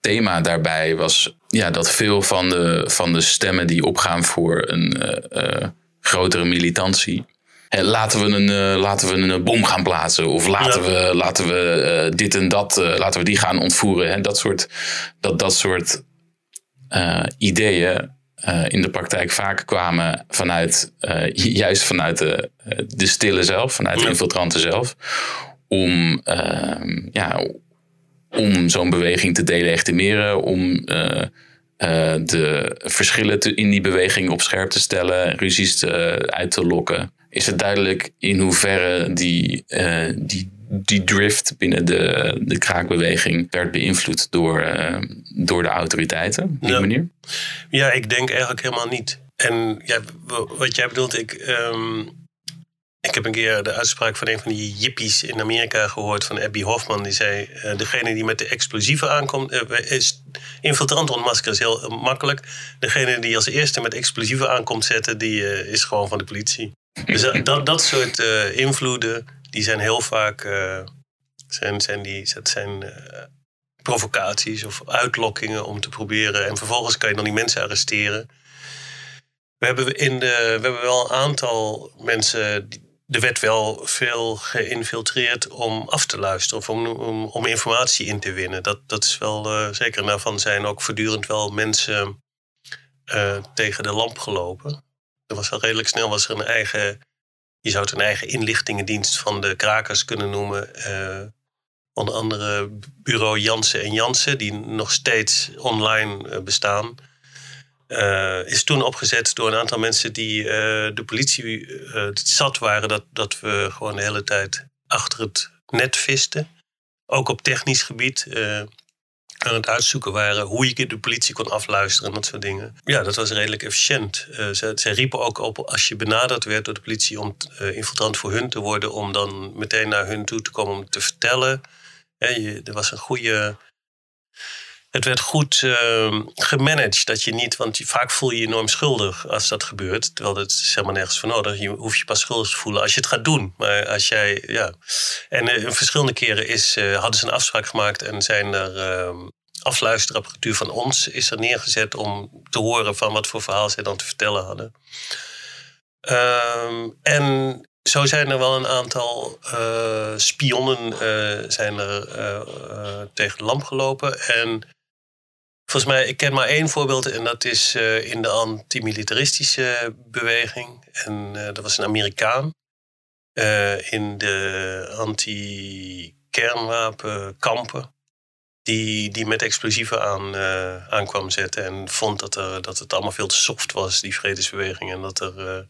thema daarbij was ja, dat veel van de, van de stemmen die opgaan voor een uh, grotere militantie laten we een, uh, laten we een bom gaan plaatsen. Of laten we, laten we dit en dat, laten we die gaan ontvoeren. Hè? Dat soort, dat, dat soort ideeën in de praktijk vaak kwamen vanuit, juist vanuit de, de stille zelf, vanuit de infiltranten zelf. Om, ehm, ja, om zo'n beweging te delegitimeren, om de verschillen te, in die beweging op scherp te stellen, ruzies te, uit te lokken is het duidelijk in hoeverre die, uh, die, die drift binnen de, de kraakbeweging werd beïnvloed door, uh, door de autoriteiten op die ja. manier? Ja, ik denk eigenlijk helemaal niet. En ja, wat jij bedoelt, ik, um, ik heb een keer de uitspraak van een van die jippies in Amerika gehoord van Abby Hoffman. Die zei: uh, Degene die met de explosieven aankomt, uh, is infiltrant ontmaskeren is heel makkelijk. Degene die als eerste met explosieven aankomt zetten, die is gewoon van de politie. Dus dat, dat soort uh, invloeden, die zijn heel vaak uh, Zijn, zijn die, dat zijn uh, provocaties of uitlokkingen om te proberen. En vervolgens kan je dan die mensen arresteren. We hebben, in de, we hebben wel een aantal mensen de wet wel veel geïnfiltreerd om af te luisteren of om, om, om informatie in te winnen. Dat, dat is wel zeker. En daarvan zijn ook voortdurend wel mensen tegen de lamp gelopen. Was al redelijk snel was er een eigen, je zou het een eigen inlichtingendienst van de krakers kunnen noemen. Uh, onder andere bureau Jansen en Jansen, die nog steeds online bestaan. Uh, is toen opgezet door een aantal mensen die de politie uh, zat waren dat, dat we gewoon de hele tijd achter het net visten. Ook op technisch gebied aan het uitzoeken waren hoe je de politie kon afluisteren en dat soort dingen. Ja, dat was redelijk efficiënt. ze, ze, riepen ook op als je benaderd werd door de politie om infiltrant voor hun te worden, om dan meteen naar hun toe te komen om te vertellen. je, er was een goede het werd goed uh, gemanaged. Dat je niet, want vaak voel je je enorm schuldig als dat gebeurt. Terwijl het is helemaal nergens voor nodig. Je hoeft je pas schuldig te voelen als je het gaat doen. Maar als jij, ja. En uh, verschillende keren is, uh, hadden ze een afspraak gemaakt en zijn er ehm, afluisterapparatuur van ons is er neergezet om te horen van wat voor verhaal zij dan te vertellen hadden. Ehm, en zo zijn er wel een aantal uh, spionnen zijn er tegen de lamp gelopen. En Volgens mij, ik ken maar één voorbeeld en dat is uh, in de antimilitaristische beweging. En uh, dat was een Amerikaan. Uh, in de anti-kernwapenkampen. Die, die met explosieven aan, aan kwam zetten. En vond dat, er, dat het allemaal veel te soft was, die vredesbeweging. En dat er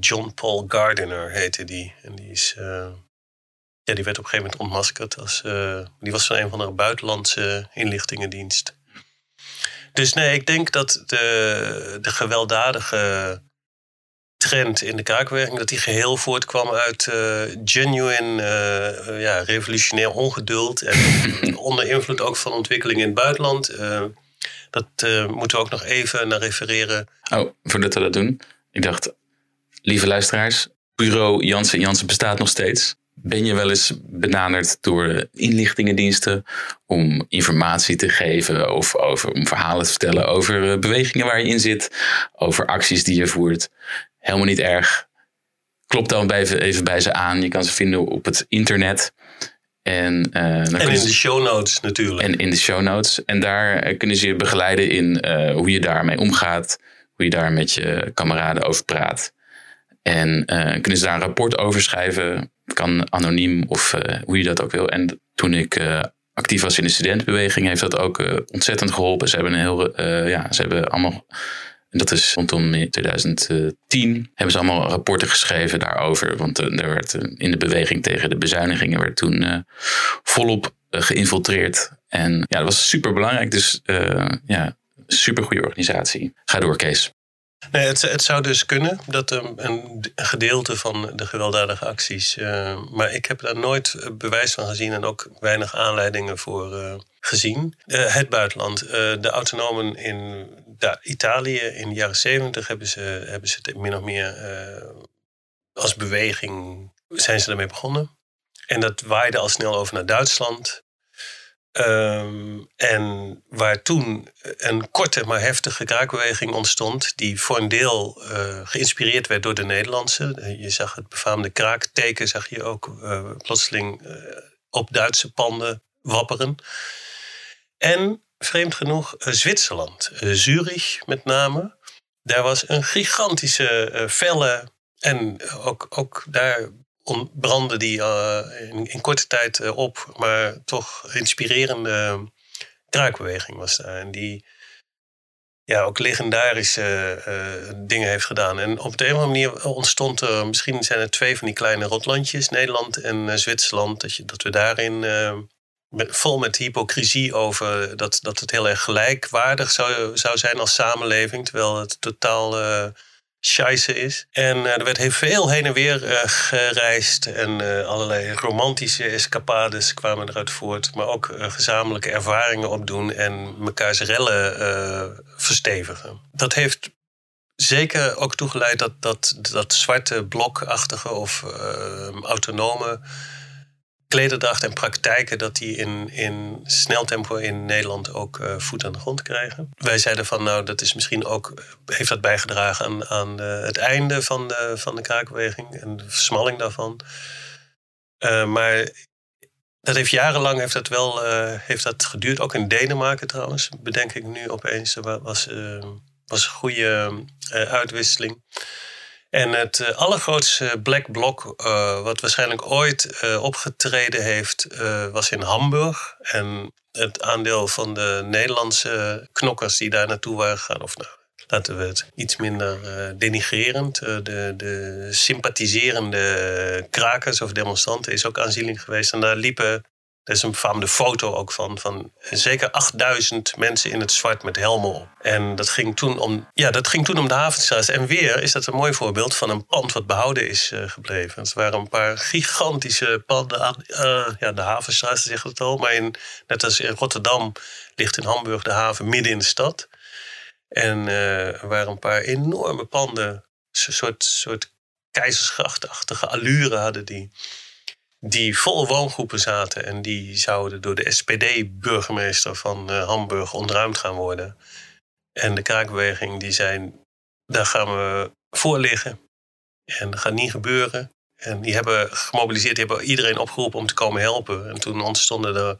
John Paul Gardiner heette die. En die is ja, die werd op een gegeven moment ontmaskerd. Als, die was van een van de buitenlandse inlichtingendienst. Dus nee, ik denk dat de, de gewelddadige trend in de kraakbeweging... dat die geheel voortkwam uit uh, genuine uh, ja, revolutionair ongeduld... en onder invloed ook van ontwikkelingen in het buitenland. Uh, dat moeten we ook nog even naar refereren. Oh, voordat we dat doen. Ik dacht, lieve luisteraars... Bureau Jansen Jansen bestaat nog steeds. Ben je wel eens benaderd door inlichtingendiensten om informatie te geven of over, om verhalen te vertellen over eh, bewegingen waar je in zit, over acties die je voert? Helemaal niet erg. Klop dan even, even bij ze aan. Je kan ze vinden op het internet. En, uh, en in de show notes natuurlijk. En in de show notes. En daar eh, kunnen ze je begeleiden in uh, hoe je daarmee omgaat. Hoe je daar met je kameraden over praat. En uh, kunnen ze daar een rapport over schrijven. Kan anoniem of uh, hoe je dat ook wil. En toen ik uh, actief was in de studentenbeweging, heeft dat ook ontzettend geholpen. Ze hebben een heel, ja, ze hebben allemaal. En dat is rondom 2010 hebben ze allemaal rapporten geschreven daarover. Want er werd in de beweging tegen de bezuinigingen werd toen volop geïnfiltreerd. En ja, dat was super belangrijk. Dus ja, super goede organisatie. Ga door, Kees. Nee, het, zou dus kunnen dat een, een gedeelte van de gewelddadige acties. Uh, maar ik heb daar nooit bewijs van gezien en ook weinig aanleidingen voor uh, gezien. Het buitenland. de autonomen in Italië in de jaren zeventig hebben ze, hebben ze het min of meer als beweging zijn ze ermee begonnen. En dat waaide al snel over naar Duitsland. Um, en waar toen een korte maar heftige kraakbeweging ontstond, die voor een deel uh, geïnspireerd werd door de Nederlandse. Je zag het befaamde kraakteken, zag je ook uh, plotseling uh, op Duitse panden wapperen. En vreemd genoeg Zwitserland, Zurich met name. Daar was een gigantische felle en ook, ook daar brandde die uh, in, korte tijd uh, op. Maar toch inspirerende kraakbeweging was daar. En die ja, ook legendarische dingen heeft gedaan. En op de een of andere manier ontstond er... Misschien zijn er twee van die kleine rotlandjes. Nederland en Zwitserland. Dat, je, dat we daarin... Vol met hypocrisie over dat, dat het heel erg gelijkwaardig zou, zou zijn als samenleving. Terwijl het totaal scheisse is. En uh, er werd heel veel heen en weer uh, gereisd. En uh, allerlei romantische escapades kwamen eruit voort. Maar ook gezamenlijke ervaringen opdoen en mekaars rellen verstevigen. Dat heeft zeker ook toegeleid dat dat, dat zwarte blokachtige of autonome klederdracht en praktijken, dat die in, in snel tempo in Nederland ook uh, voet aan de grond krijgen. Wij zeiden van nou, dat is misschien ook, heeft dat bijgedragen aan, aan het einde van de, van de kraakbeweging en de versmalling daarvan. maar dat heeft jarenlang heeft dat wel heeft dat geduurd. Ook in Denemarken trouwens, bedenk ik nu opeens. Dat was, was een goede uitwisseling. En het uh, allergrootste black block, uh, wat waarschijnlijk ooit uh, opgetreden heeft, was in Hamburg. En het aandeel van de Nederlandse knokkers die daar naartoe waren gegaan, of nou, laten we het iets minder denigrerend, de, de sympathiserende krakers of demonstranten is ook aanzienlijk geweest. En daar liepen er is een befaamde foto ook van, van zeker 8000 mensen in het zwart met helmen op. En dat ging toen om, ja, dat ging toen om de Havenstraat. En weer is dat een mooi voorbeeld van een pand wat behouden is uh, gebleven. Het waren een paar gigantische panden aan uh, ja, de Havenstraat, zegt het al. Maar in, net als in Rotterdam ligt in Hamburg de haven midden in de stad. En uh, er waren een paar enorme panden, een soort, soort keizersgrachtachtige allure hadden die die vol woongroepen zaten. En die zouden door de SPD-burgemeester van uh, Hamburg ontruimd gaan worden. En de kraakbeweging die zei, daar gaan we voor liggen. En dat gaat niet gebeuren. En die hebben gemobiliseerd, die hebben iedereen opgeroepen om te komen helpen. En toen ontstonden er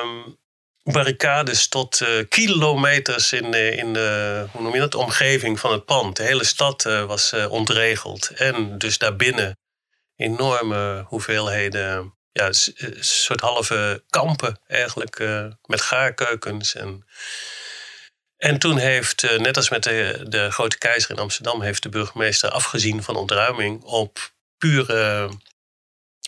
um, barricades tot uh, kilometers in de, in de hoe noem je dat, omgeving van het pand. De hele stad uh, was uh, ontregeld. En dus daarbinnen enorme hoeveelheden, ja, een soort halve kampen eigenlijk, uh, met gaarkeukens. En, en toen heeft, uh, net als met de, de Grote Keizer in Amsterdam, heeft de burgemeester afgezien van ontruiming op pure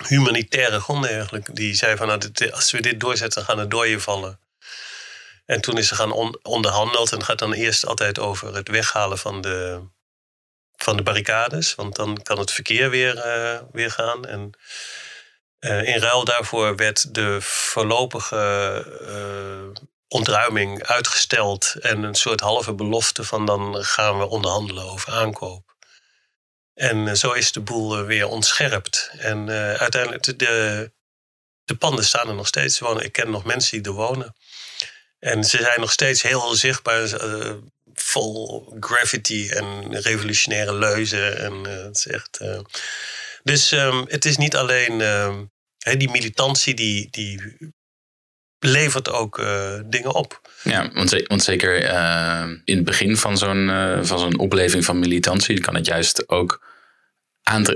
humanitaire gronden eigenlijk. Die zei van, nou, als we dit doorzetten, gaan er dooien vallen. En toen is er gaan on, onderhandeld en het gaat dan eerst altijd over het weghalen van de, van de barricades. Want dan kan het verkeer weer, uh, weer gaan. En uh, in ruil daarvoor werd de voorlopige uh, ontruiming uitgesteld. En een soort halve belofte van dan gaan we onderhandelen over aankoop. En zo is de boel weer ontscherpt. En uiteindelijk, de, de panden staan er nog steeds. Ik ken nog mensen die er wonen. En ze zijn nog steeds heel zichtbaar vol graffiti en revolutionaire leuzen. En uh, het is echt. Uh, dus um, het is niet alleen uh, die militantie die, die levert ook uh, dingen op. Ja, want, zeker in het begin van zo'n van zo'n opleving van militantie kan het juist ook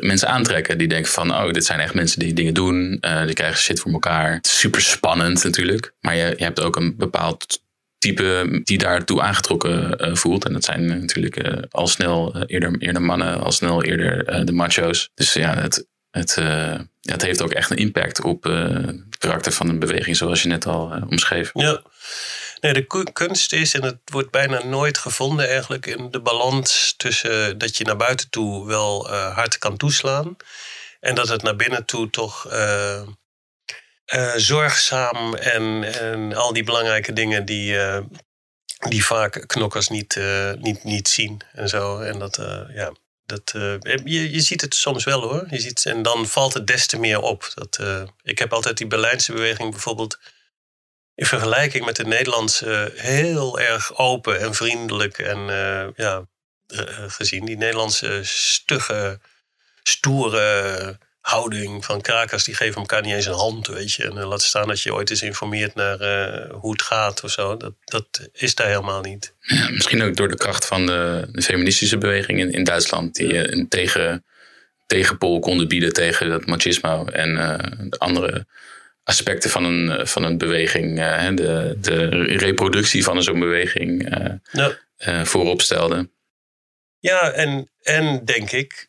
mensen aantrekken. Die denken van, oh, dit zijn echt mensen die dingen doen. die krijgen shit voor elkaar. Super spannend natuurlijk. Maar je, je hebt ook een bepaald type die daartoe aangetrokken uh, voelt. En dat zijn natuurlijk uh, al snel eerder, eerder mannen, al snel eerder de macho's. Dus ja, het, het, het heeft ook echt een impact op het karakter van een beweging, zoals je net al omschreef. Ja. Nee, de kunst is, en het wordt bijna nooit gevonden eigenlijk, in de balans tussen dat je naar buiten toe wel hard kan toeslaan. En dat het naar binnen toe toch uh, zorgzaam en, en al die belangrijke dingen die, uh, die vaak knokkers niet, uh, niet, niet zien en zo. En dat, ja, dat, je, je ziet het soms wel hoor. Je ziet, en dan valt het des te meer op. Dat, ik heb altijd die Berlijnse beweging bijvoorbeeld in vergelijking met de Nederlandse heel erg open en vriendelijk en ja, gezien. Die Nederlandse stugge, stoere houding van krakers, die geven elkaar niet eens een hand, weet je. En uh, laat staan dat je ooit eens informeert naar uh, hoe het gaat of zo. Dat, dat is daar helemaal niet. Ja, misschien ook door de kracht van de, de feministische beweging in, in Duitsland, die ja. een tegen, tegenpol konden bieden tegen dat machismo en uh, de andere aspecten van een, van een beweging, de, de reproductie van zo'n beweging ja. voorop stelden. Ja, en, en denk ik,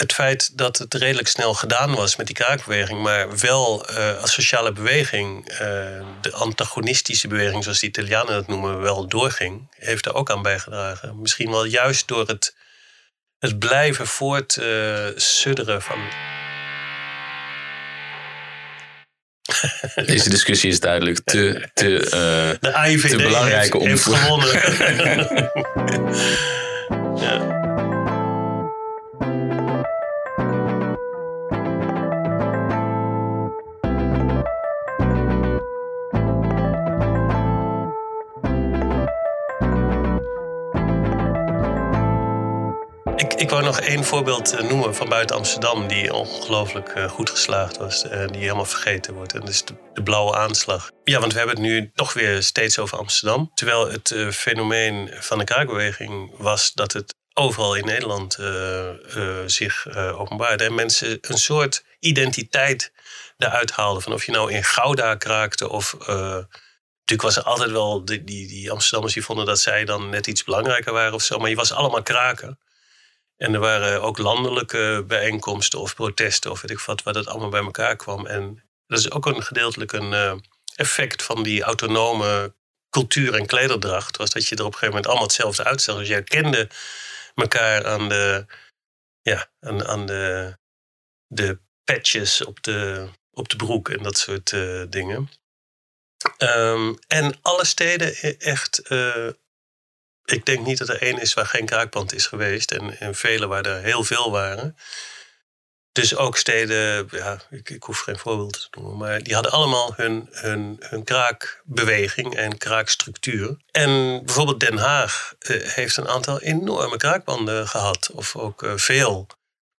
het feit dat het redelijk snel gedaan was met die kraakbeweging, maar wel uh, als sociale beweging, uh, de antagonistische beweging, zoals de Italianen dat noemen, wel doorging, heeft er ook aan bijgedragen. Misschien wel juist door het, het blijven voortsudderen uh, van. Deze discussie is duidelijk te, te, de IVD te belangrijk heeft, om heeft gewonnen. ja. Ik wou nog één voorbeeld eh, noemen van buiten Amsterdam... die ongelooflijk eh, goed geslaagd was en die helemaal vergeten wordt. En dat is de, blauwe aanslag. Ja, want we hebben het nu toch weer steeds over Amsterdam. Terwijl het fenomeen van de kraakbeweging was dat het overal in Nederland zich openbaarde. En mensen een soort identiteit daaruit haalden. Van of je nou in Gouda kraakte of Natuurlijk was er altijd wel die, die, die, Amsterdammers die vonden dat zij dan net iets belangrijker waren of zo. Maar je was allemaal kraken. En er waren ook landelijke bijeenkomsten of protesten of weet ik wat, waar dat allemaal bij elkaar kwam. En dat is ook een gedeeltelijk een uh, effect van die autonome cultuur en klederdracht. Was dat je er op een gegeven moment allemaal hetzelfde uitzag. Dus jij kende elkaar aan de, ja, aan, de, de patches op de, op de broek en dat soort uh, dingen. Um, en alle steden e-, echt. Uh, ik denk niet dat er één is waar geen kraakpand is geweest. En, en vele waar er heel veel waren. Dus ook steden, ja, ik, ik, hoef geen voorbeeld te noemen, maar die hadden allemaal hun, hun, hun kraakbeweging en kraakstructuur. En bijvoorbeeld Den Haag uh, heeft een aantal enorme kraakbanden gehad, of ook uh, veel.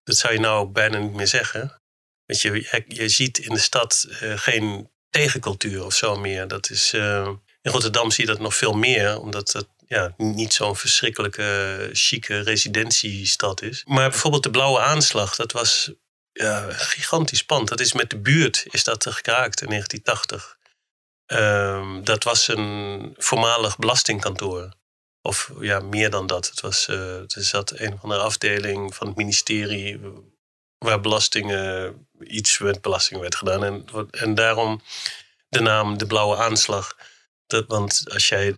Dat zou je nou bijna niet meer zeggen. Want je, je ziet in de stad uh, geen tegencultuur of zo meer. Dat is, in Rotterdam zie je dat nog veel meer, omdat het ja, niet zo'n verschrikkelijke, chique residentiestad is. Maar bijvoorbeeld de blauwe aanslag, dat was ja, gigantisch pand. Dat is met de buurt is dat gekraakt in 1980. Um, dat was een voormalig belastingkantoor. Of ja, meer dan dat. Het was, uh, er zat een of andere afdeling van het ministerie waar belastingen, iets met belasting werd gedaan. En, en daarom de naam de blauwe aanslag. Dat, want als jij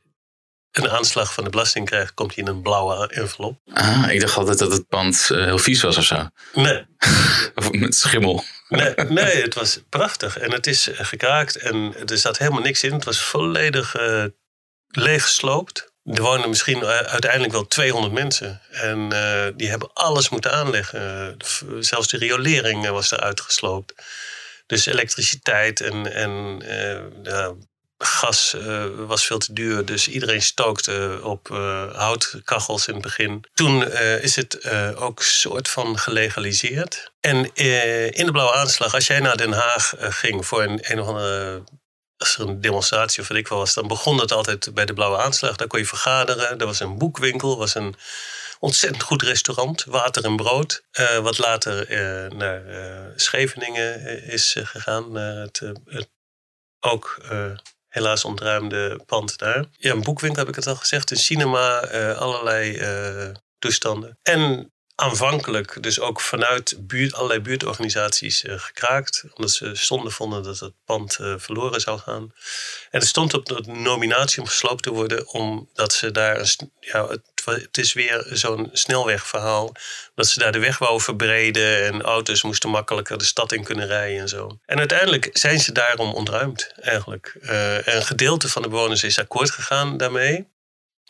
een aanslag van de belasting krijgt, komt hij in een blauwe envelop. Ah, ik dacht altijd dat het pand uh, heel vies was of zo. Nee. of met schimmel. Nee, nee, het was prachtig. En het is gekraakt en er zat helemaal niks in. Het was volledig uh, leeggesloopt. Er wonen misschien uiteindelijk wel 200 mensen. En uh, die hebben alles moeten aanleggen. Zelfs de riolering was er uitgesloopt. Dus elektriciteit en, en uh, gas uh, was veel te duur. Dus iedereen stookte op houtkachels in het begin. Toen is het ook soort van gelegaliseerd. En in de blauwe aanslag, als jij naar Den Haag ging voor een, een of andere als er een demonstratie of wat ik wel was, dan begon het altijd bij de Blauwe Aanslag. Daar kon je vergaderen. Er was een boekwinkel, was een ontzettend goed restaurant, water en brood. Wat later naar uh, Scheveningen is gegaan. het, het ook helaas ontruimde pand daar. Ja, een boekwinkel heb ik het al gezegd. Een cinema, allerlei toestanden. En aanvankelijk dus ook vanuit buurt, allerlei buurtorganisaties uh, gekraakt. Omdat ze stonden vonden dat het pand uh, verloren zou gaan. En het stond op de nominatie om gesloopt te worden. Omdat ze daar... Ja, het, het is weer zo'n snelwegverhaal. Dat ze daar de weg wou verbreden. En auto's moesten makkelijker de stad in kunnen rijden en zo. En uiteindelijk zijn ze daarom ontruimd eigenlijk. Uh, een gedeelte van de bewoners is akkoord gegaan daarmee.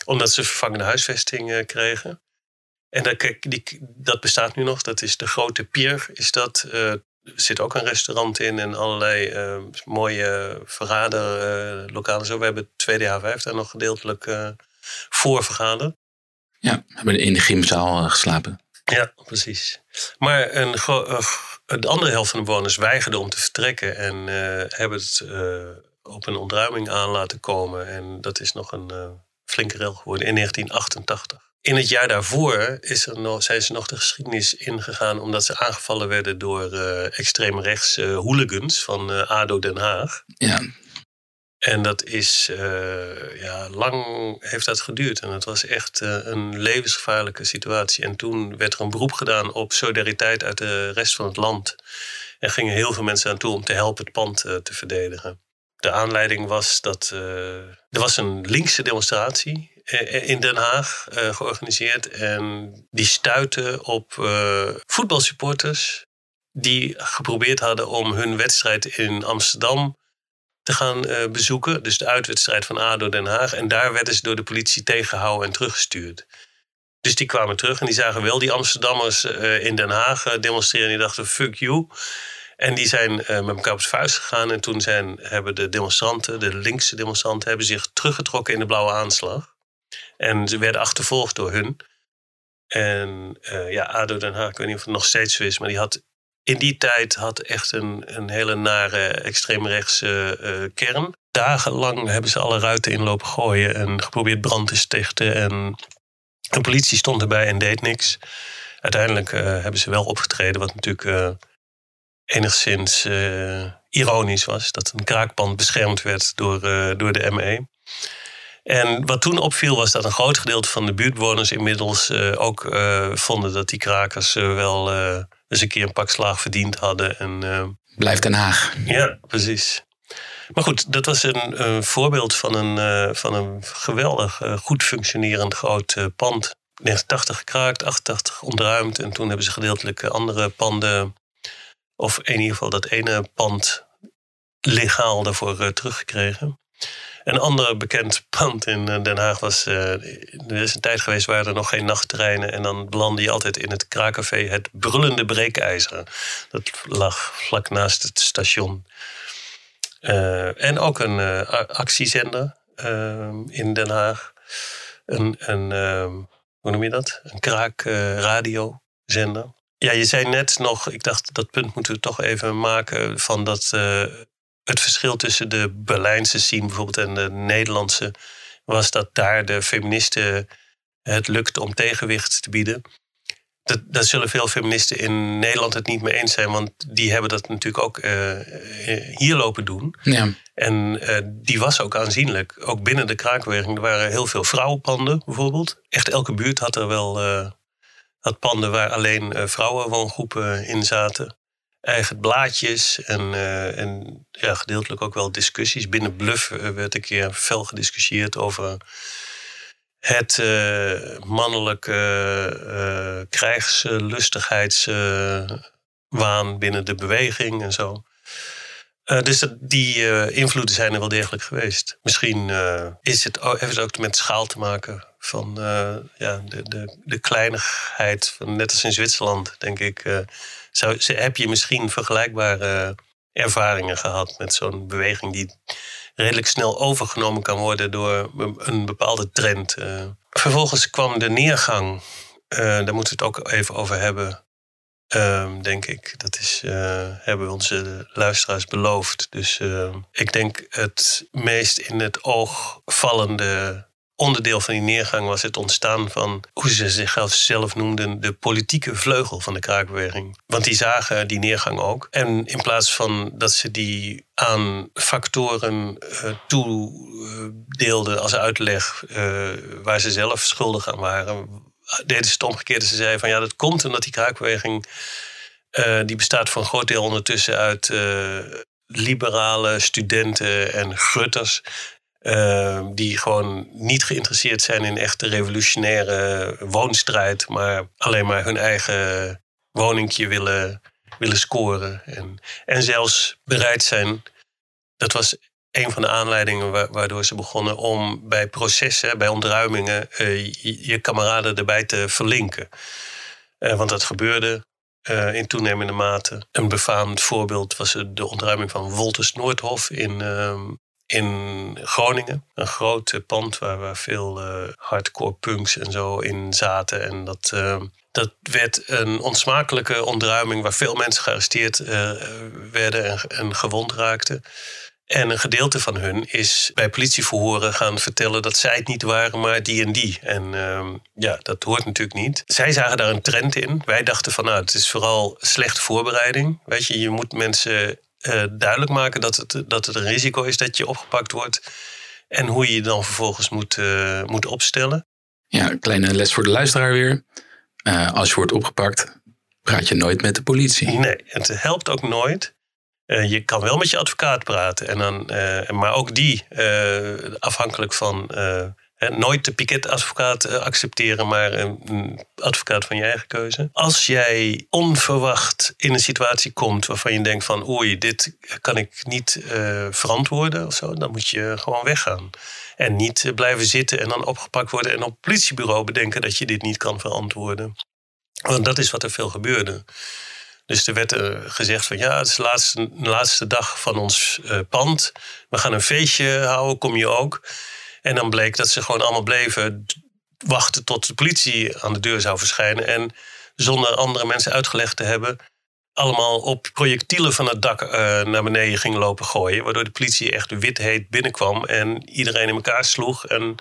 Omdat ze vervangende huisvesting kregen. En dat, kijk, die, dat bestaat nu nog. Dat is de grote pier. Is dat, uh, er zit ook een restaurant in en allerlei uh, mooie vergaderlokalen. zo. We hebben het tweede H5 daar nog gedeeltelijk uh, voor vergaderd. Ja, we hebben in de gymzaal geslapen. Ja, precies. Maar een, de andere helft van de bewoners weigerde om te vertrekken en hebben het op een ontruiming aan laten komen. En dat is nog een flinke rel geworden in 1988. In het jaar daarvoor is er nog, zijn ze nog de geschiedenis ingegaan omdat ze aangevallen werden door uh, extreem rechts uh, hooligans van uh, ADO Den Haag. Ja. En dat is, ja, lang heeft dat geduurd. En het was echt een levensgevaarlijke situatie. En toen werd er een beroep gedaan op solidariteit uit de rest van het land. En gingen heel veel mensen aan toe om te helpen het pand te verdedigen. De aanleiding was dat er was een linkse demonstratie eh, in Den Haag uh, georganiseerd. En die stuitte op voetbalsupporters die geprobeerd hadden om hun wedstrijd in Amsterdam te gaan bezoeken. Dus de uitwedstrijd van ADO Den Haag. En daar werden ze door de politie tegengehouden en teruggestuurd. Dus die kwamen terug en die zagen wel die Amsterdammers in Den Haag demonstreren. En die dachten, fuck you. En die zijn met elkaar op het vuist gegaan. En toen zijn, hebben de demonstranten, de linkse demonstranten, hebben zich teruggetrokken in de blauwe aanslag. En ze werden achtervolgd door hun. En ja, ADO Den Haag, ik weet niet of het nog steeds zo is, maar die had in die tijd had echt een, een hele nare extreemrechtse uh, kern. Dagenlang hebben ze alle ruiten inlopen gooien en geprobeerd brand te stichten. En de politie stond erbij en deed niks. Uiteindelijk uh, hebben ze wel opgetreden, wat natuurlijk enigszins ironisch was. Dat een kraakpand beschermd werd door, door de ME. En wat toen opviel was dat een groot gedeelte van de buurtbewoners inmiddels ook vonden dat die krakers wel eens een keer een pak slaag verdiend hadden. En, uh, Blijft Den Haag. Ja, precies. Maar goed, dat was een, een voorbeeld van een, uh, van een geweldig uh, goed functionerend groot pand. 1980 gekraakt, 88 ontruimd. En toen hebben ze gedeeltelijk andere panden, of in ieder geval dat ene pand, legaal daarvoor teruggekregen. Een ander bekend pand in eh, Den Haag was. Uh, er is een tijd geweest waar er nog geen nachttreinen. En dan belandde je altijd in het kraakcafé Het Brullende Breekijzer. Dat lag vlak naast het station. Uh, en ook een actiezender in Den Haag. Een, een hoe noem je dat? Een kraakradiozender. ja, je zei net nog, ik dacht dat punt moeten we toch even maken. van dat het verschil tussen de Berlijnse scene bijvoorbeeld en de Nederlandse was dat daar de feministen het lukt om tegenwicht te bieden. Dat, dat zullen veel feministen in Nederland het niet mee eens zijn, want die hebben dat natuurlijk ook uh, hier lopen doen. Ja. En uh, die was ook aanzienlijk. Ook binnen de kraakweging. Er waren heel veel vrouwenpanden bijvoorbeeld. Echt elke buurt had er wel uh, had panden waar alleen vrouwenwoongroepen in zaten eigen blaadjes en, uh, en ja, gedeeltelijk ook wel discussies. Binnen Bluff uh, werd een keer fel gediscussieerd over het uh, mannelijke krijgslustigheidswaan binnen de beweging en zo. dus die invloeden zijn er wel degelijk geweest. Misschien is het, heeft het ook met schaal te maken van ja, de, de, de kleinigheid, van, net als in Zwitserland, denk ik zou, heb je misschien vergelijkbare ervaringen gehad met zo'n beweging die redelijk snel overgenomen kan worden door een bepaalde trend? Eh. Vervolgens kwam de neergang. Uh, daar moeten we het ook even over hebben. Ehm, denk ik. Dat is, uh, hebben onze luisteraars beloofd. Dus ik denk het meest in het oog vallende onderdeel van die neergang was het ontstaan van, hoe ze zichzelf zelf noemden, de politieke vleugel van de kraakbeweging. Want die zagen die neergang ook. En in plaats van dat ze die aan factoren uh, toedeelden als uitleg uh, waar ze zelf schuldig aan waren, deden ze het omgekeerde. Ze zeiden van ja, dat komt omdat die kraakbeweging, die bestaat voor een groot deel ondertussen uit liberale studenten en grutters Ehm, die gewoon niet geïnteresseerd zijn in echte revolutionaire woonstrijd, maar alleen maar hun eigen woningje willen, willen scoren. En, en zelfs bereid zijn, dat was een van de aanleidingen waardoor ze begonnen om bij processen, bij ontruimingen, uh, je, kameraden erbij te verlinken. Uh, want dat gebeurde uh, in toenemende mate. Een befaamd voorbeeld was de ontruiming van Wolters Noordhof in, ehm, in Groningen. Een groot pand waar, veel uh, hardcore punks en zo in zaten. En dat, uh, dat werd een onsmakelijke ontruiming waar veel mensen gearresteerd werden en, en, gewond raakten. En een gedeelte van hun is bij politieverhoren gaan vertellen dat zij het niet waren, maar die en die. En ehm, ja, dat hoort natuurlijk niet. Zij zagen daar een trend in. Wij dachten van nou, het is vooral slechte voorbereiding. Weet je, je moet mensen uh, duidelijk maken dat het, dat het een risico is dat je opgepakt wordt. En hoe je je dan vervolgens moet, uh, moet opstellen. Ja, een kleine les voor de luisteraar weer. Uh, als je wordt opgepakt, praat je nooit met de politie. Nee, het helpt ook nooit. je kan wel met je advocaat praten. En dan, maar ook die, afhankelijk van nooit de piketadvocaat eh, accepteren, maar een advocaat van je eigen keuze. Als jij onverwacht in een situatie komt waarvan je denkt van oei, dit kan ik niet uh, verantwoorden of zo, dan moet je gewoon weggaan. En niet eh, blijven zitten en dan opgepakt worden en op het politiebureau bedenken dat je dit niet kan verantwoorden. Want dat is wat er veel gebeurde. Dus er werd gezegd van ja, het is de laatste, de laatste dag van ons pand. We gaan een feestje houden, kom je ook? En dan bleek dat ze gewoon allemaal bleven wachten tot de politie aan de deur zou verschijnen. En zonder andere mensen uitgelegd te hebben, allemaal op projectielen van het dak uh, naar beneden ging lopen gooien. Waardoor de politie echt wit heet binnenkwam en iedereen in elkaar sloeg. En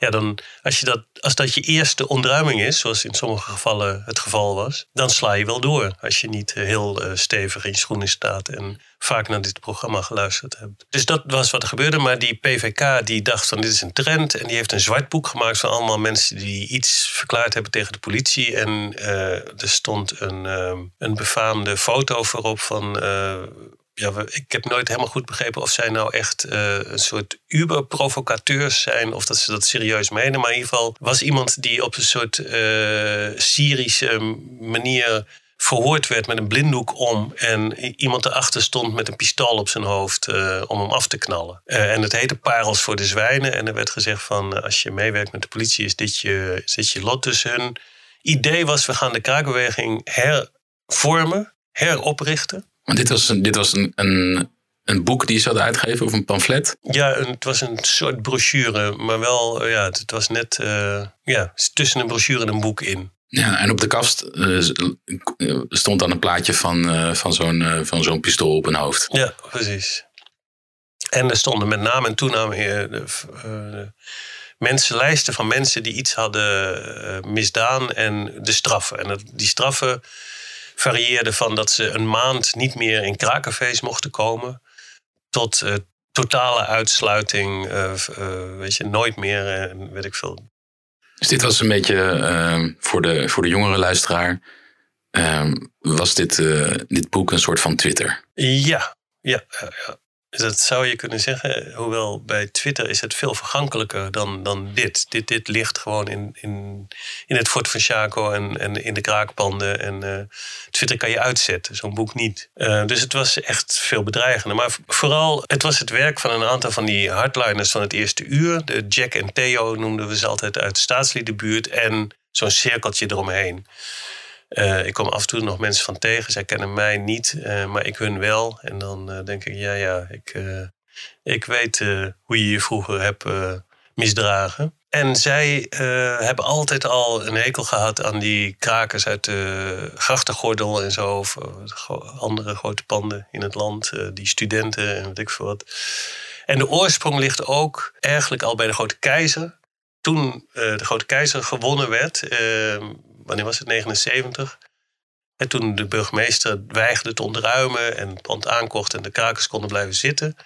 ja, dan, als, je dat, als dat je eerste ontruiming is, zoals in sommige gevallen het geval was, dan sla je wel door. Als je niet eh, heel uh, stevig in je schoenen staat en vaak naar dit programma geluisterd hebt. Dus dat was wat er gebeurde. Maar die PVK die dacht van dit is een trend. En die heeft een zwart boek gemaakt van allemaal mensen die iets verklaard hebben tegen de politie. En uh, er stond een, een befaamde foto voorop van ja, ik heb nooit helemaal goed begrepen of zij nou echt uh, een soort uber-provocateurs zijn of dat ze dat serieus menen. Maar in ieder geval was iemand die op een soort uh, Syrische manier verhoord werd met een blinddoek om. En iemand erachter stond met een pistool op zijn hoofd uh, om hem af te knallen. en het heette Parels voor de Zwijnen. En er werd gezegd van als je meewerkt met de politie is dit je, is dit je lot. Dus hun idee was we gaan de kraakbeweging hervormen, heroprichten. Want dit was, een, dit was een, een, een boek die ze hadden uitgegeven of een pamflet? Ja, het was een soort brochure, maar wel, ja, het was net uh, ja, tussen een brochure en een boek in. Ja, en op de kast uh, stond dan een plaatje van, uh, van zo'n van zo'n pistool op een hoofd. Ja, precies. En er stonden met naam en toename de, mensen, lijsten van mensen die iets hadden misdaan en de straffen. En dat, die straffen varieerde van dat ze een maand niet meer in kraakcafés mochten komen, tot uh, totale uitsluiting, uh, uh, weet je, nooit meer, weet ik veel. Dus dit was een beetje voor, de, voor de jongere luisteraar, was dit, dit boek een soort van Twitter? Ja, ja, ja. Dat zou je kunnen zeggen. Hoewel bij Twitter is het veel vergankelijker dan, dan dit. dit. Dit ligt gewoon in, in, in het Fort van Chaco en, en in de kraakpanden. En uh, Twitter kan je uitzetten, zo'n boek niet. Uh, dus het was echt veel bedreigender. Maar vooral, het was het werk van een aantal van die hardliners van het eerste uur. De Jack en Theo noemden we ze altijd uit de staatsliedenbuurt. En zo'n cirkeltje eromheen. Uh, ik kom af en toe nog mensen van tegen. Zij kennen mij niet, uh, maar ik hun wel. En dan uh, denk ik, ja, ja, ik, ik weet hoe je je vroeger hebt misdragen. En zij hebben altijd al een hekel gehad aan die krakers uit de grachtengordel en zo. Of andere grote panden in het land. die studenten en weet ik veel wat. En de oorsprong ligt ook eigenlijk al bij de Grote Keizer. Toen de Grote Keizer gewonnen werd ehm, wanneer was het, 79. En toen de burgemeester weigerde te ontruimen en het pand aankocht en de krakers konden blijven zitten.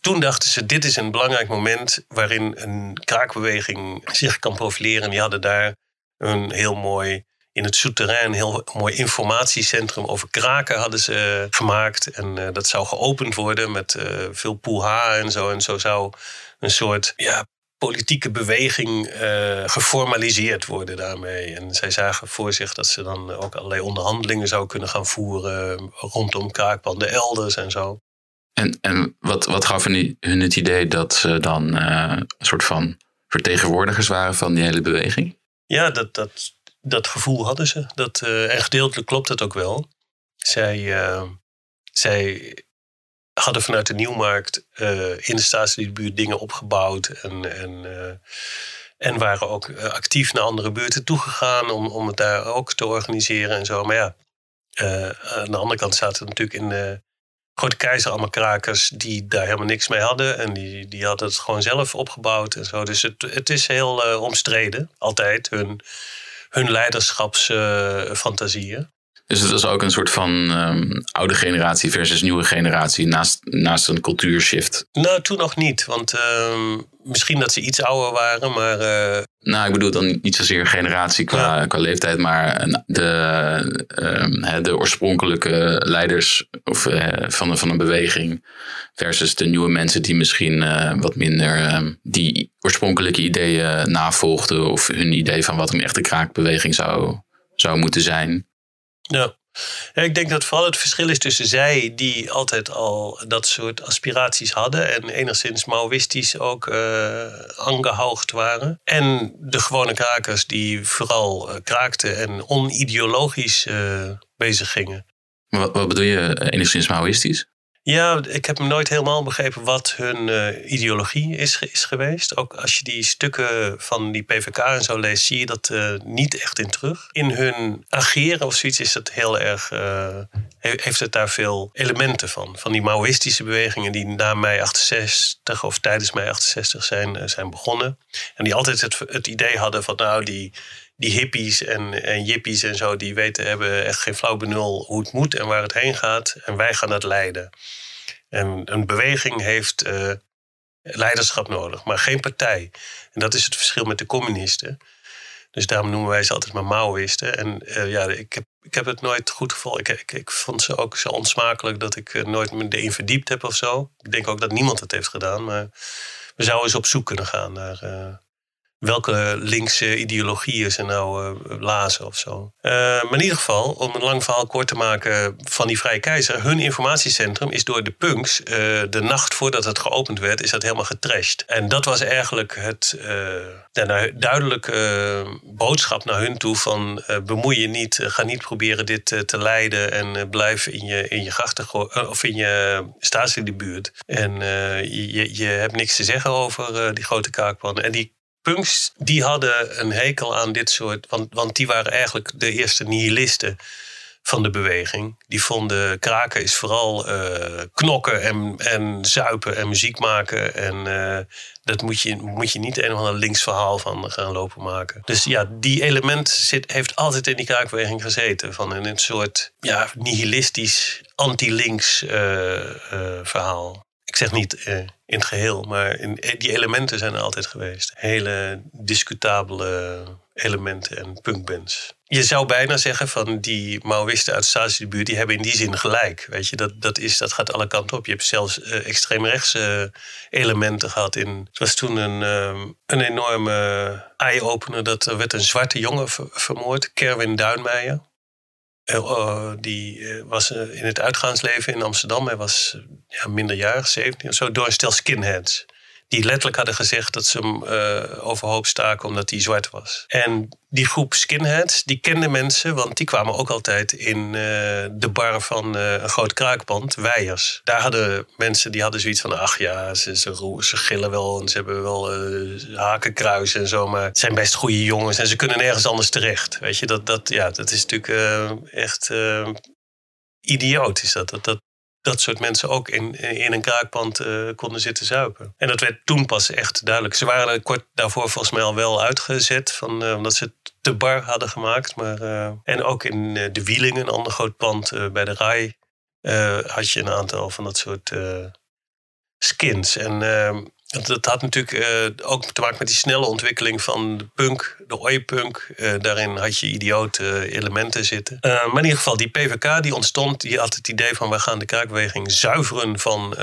Toen dachten ze, dit is een belangrijk moment waarin een kraakbeweging zich kan profileren. En die hadden daar een heel mooi, in het souterrain, een heel mooi informatiecentrum over kraken hadden ze gemaakt. En uh, dat zou geopend worden met uh, veel poeha en zo. En zo zou een soort ja, politieke beweging uh, geformaliseerd worden daarmee. En zij zagen voor zich dat ze dan ook allerlei onderhandelingen zou kunnen gaan voeren rondom kraakpanden elders en zo. En, en wat, wat gaf hun, hun het idee dat ze dan uh, een soort van vertegenwoordigers waren van die hele beweging? Ja, dat, dat, dat gevoel hadden ze. Dat, uh, en gedeeltelijk klopt het ook wel. Zij, zij hadden vanuit de Nieuwmarkt uh, in de staatsbuurt dingen opgebouwd. En, en, uh, en waren ook uh, actief naar andere buurten toegegaan om, om het daar ook te organiseren en zo. Maar ja, aan de andere kant zaten natuurlijk in de Grote Keizer allemaal krakers die daar helemaal niks mee hadden. En die, die hadden het gewoon zelf opgebouwd en zo. Dus het, het is heel omstreden, altijd, hun, hun leiderschapsfantasieën. Dus het was ook een soort van um, oude generatie versus nieuwe generatie naast, naast een cultuurshift. Nou, toen nog niet. Want uh, misschien dat ze iets ouder waren, maar... Uh... Nou, ik bedoel dan niet zozeer generatie qua, ja. qua leeftijd, maar de, uh, de oorspronkelijke leiders of, uh, van, van een beweging versus de nieuwe mensen die misschien uh, wat minder die oorspronkelijke ideeën navolgden of hun idee van wat een echte kraakbeweging zou, zou moeten zijn. Ja. ik denk dat vooral het verschil is tussen zij, die altijd al dat soort aspiraties hadden en enigszins Maoïstisch ook uh, aangehoogd waren, en de gewone krakers die vooral uh, kraakten en onideologisch uh, bezig gingen. Wat bedoel je enigszins Maoïstisch? Ja, ik heb nooit helemaal begrepen wat hun uh, ideologie is, is geweest. Ook als je die stukken van die PVK en zo leest, zie je dat uh, niet echt in terug. In hun ageren of zoiets is het heel erg. Uh, heeft het daar veel elementen van. Van die Maoïstische bewegingen die na mei 68 of tijdens mei 68 zijn, zijn begonnen. En die altijd het, het idee hadden van nou, die die hippies en, en jippies en zo, die weten, hebben echt geen flauw benul hoe het moet en waar het heen gaat. En wij gaan dat leiden. En een beweging heeft uh, leiderschap nodig, maar geen partij. En dat is het verschil met de communisten. Dus daarom noemen wij ze altijd maar Maoïsten. En uh, ja, ik heb, ik heb het nooit goed gevoeld. Ik, ik, vond ze ook zo onsmakelijk dat ik uh, nooit me erin verdiept heb of zo. Ik denk ook dat niemand het heeft gedaan. Maar we zouden eens op zoek kunnen gaan naar welke linkse ideologieën ze nou uh, lazen of zo. Uh, maar in ieder geval, om een lang verhaal kort te maken van die Vrije Keizer, hun informatiecentrum is door de punks, uh, de nacht voordat het geopend werd, is dat helemaal getrashed. En dat was eigenlijk het nou, duidelijke boodschap naar hun toe van bemoei je niet, ga niet proberen dit te leiden en blijf in je, in je grachten of in je buurt. En je, je hebt niks te zeggen over die grote kaakpannen. En die punks die hadden een hekel aan dit soort. Want, want die waren eigenlijk de eerste nihilisten van de beweging. Die vonden kraken is vooral uh, knokken en, en zuipen en muziek maken. En uh, dat moet je, moet je niet een of ander links verhaal van gaan lopen maken. Dus ja, die element zit, heeft altijd in die kraakbeweging gezeten. Van een, soort ja, nihilistisch, anti-links uh, verhaal. Ik zeg niet in het geheel. Maar in, die elementen zijn er altijd geweest. Hele discutabele elementen en punkbands. Je zou bijna zeggen van die Maoïsten uit de buurt, die hebben in die zin gelijk. Weet je, dat, dat, is, dat gaat alle kanten op. Je hebt zelfs uh, extreemrechtse elementen gehad in. Het was toen een, uh, een enorme eye-opener. Dat er werd een zwarte jongen vermoord, Kerwin Duinmeijer. Uh, die eh, was in het uitgaansleven in Amsterdam. Hij was ja, minderjarig, 17 of zo, door een stel skinheads die letterlijk hadden gezegd dat ze hem uh, overhoop staken omdat hij zwart was. En die groep skinheads, die kenden mensen, want die kwamen ook altijd in uh, de bar van uh, een groot kraakpand, Weijers. Daar hadden mensen die hadden zoiets van: ach ja, ze, ze, ze gillen wel en ze hebben wel hakenkruis en zo, maar het zijn best goede jongens en ze kunnen nergens anders terecht. Weet je, dat, dat, ja, dat is natuurlijk echt idioot. Is dat. Dat, dat, dat soort mensen ook in, in een kraakpand uh, konden zitten zuipen. En dat werd toen pas echt duidelijk. Ze waren er kort daarvoor volgens mij al wel uitgezet, van, uh, omdat ze het te bar hadden gemaakt. Maar, uh, en ook in de Wielingen, een ander groot pand bij de Rai, had je een aantal van dat soort skins. En ehm, dat had natuurlijk uh, ook te maken met die snelle ontwikkeling van de punk, de oi-punk. Uh, daarin had je idiote elementen zitten. Maar in ieder geval, die PVK die ontstond, die had het idee van... we gaan de kraakbeweging zuiveren van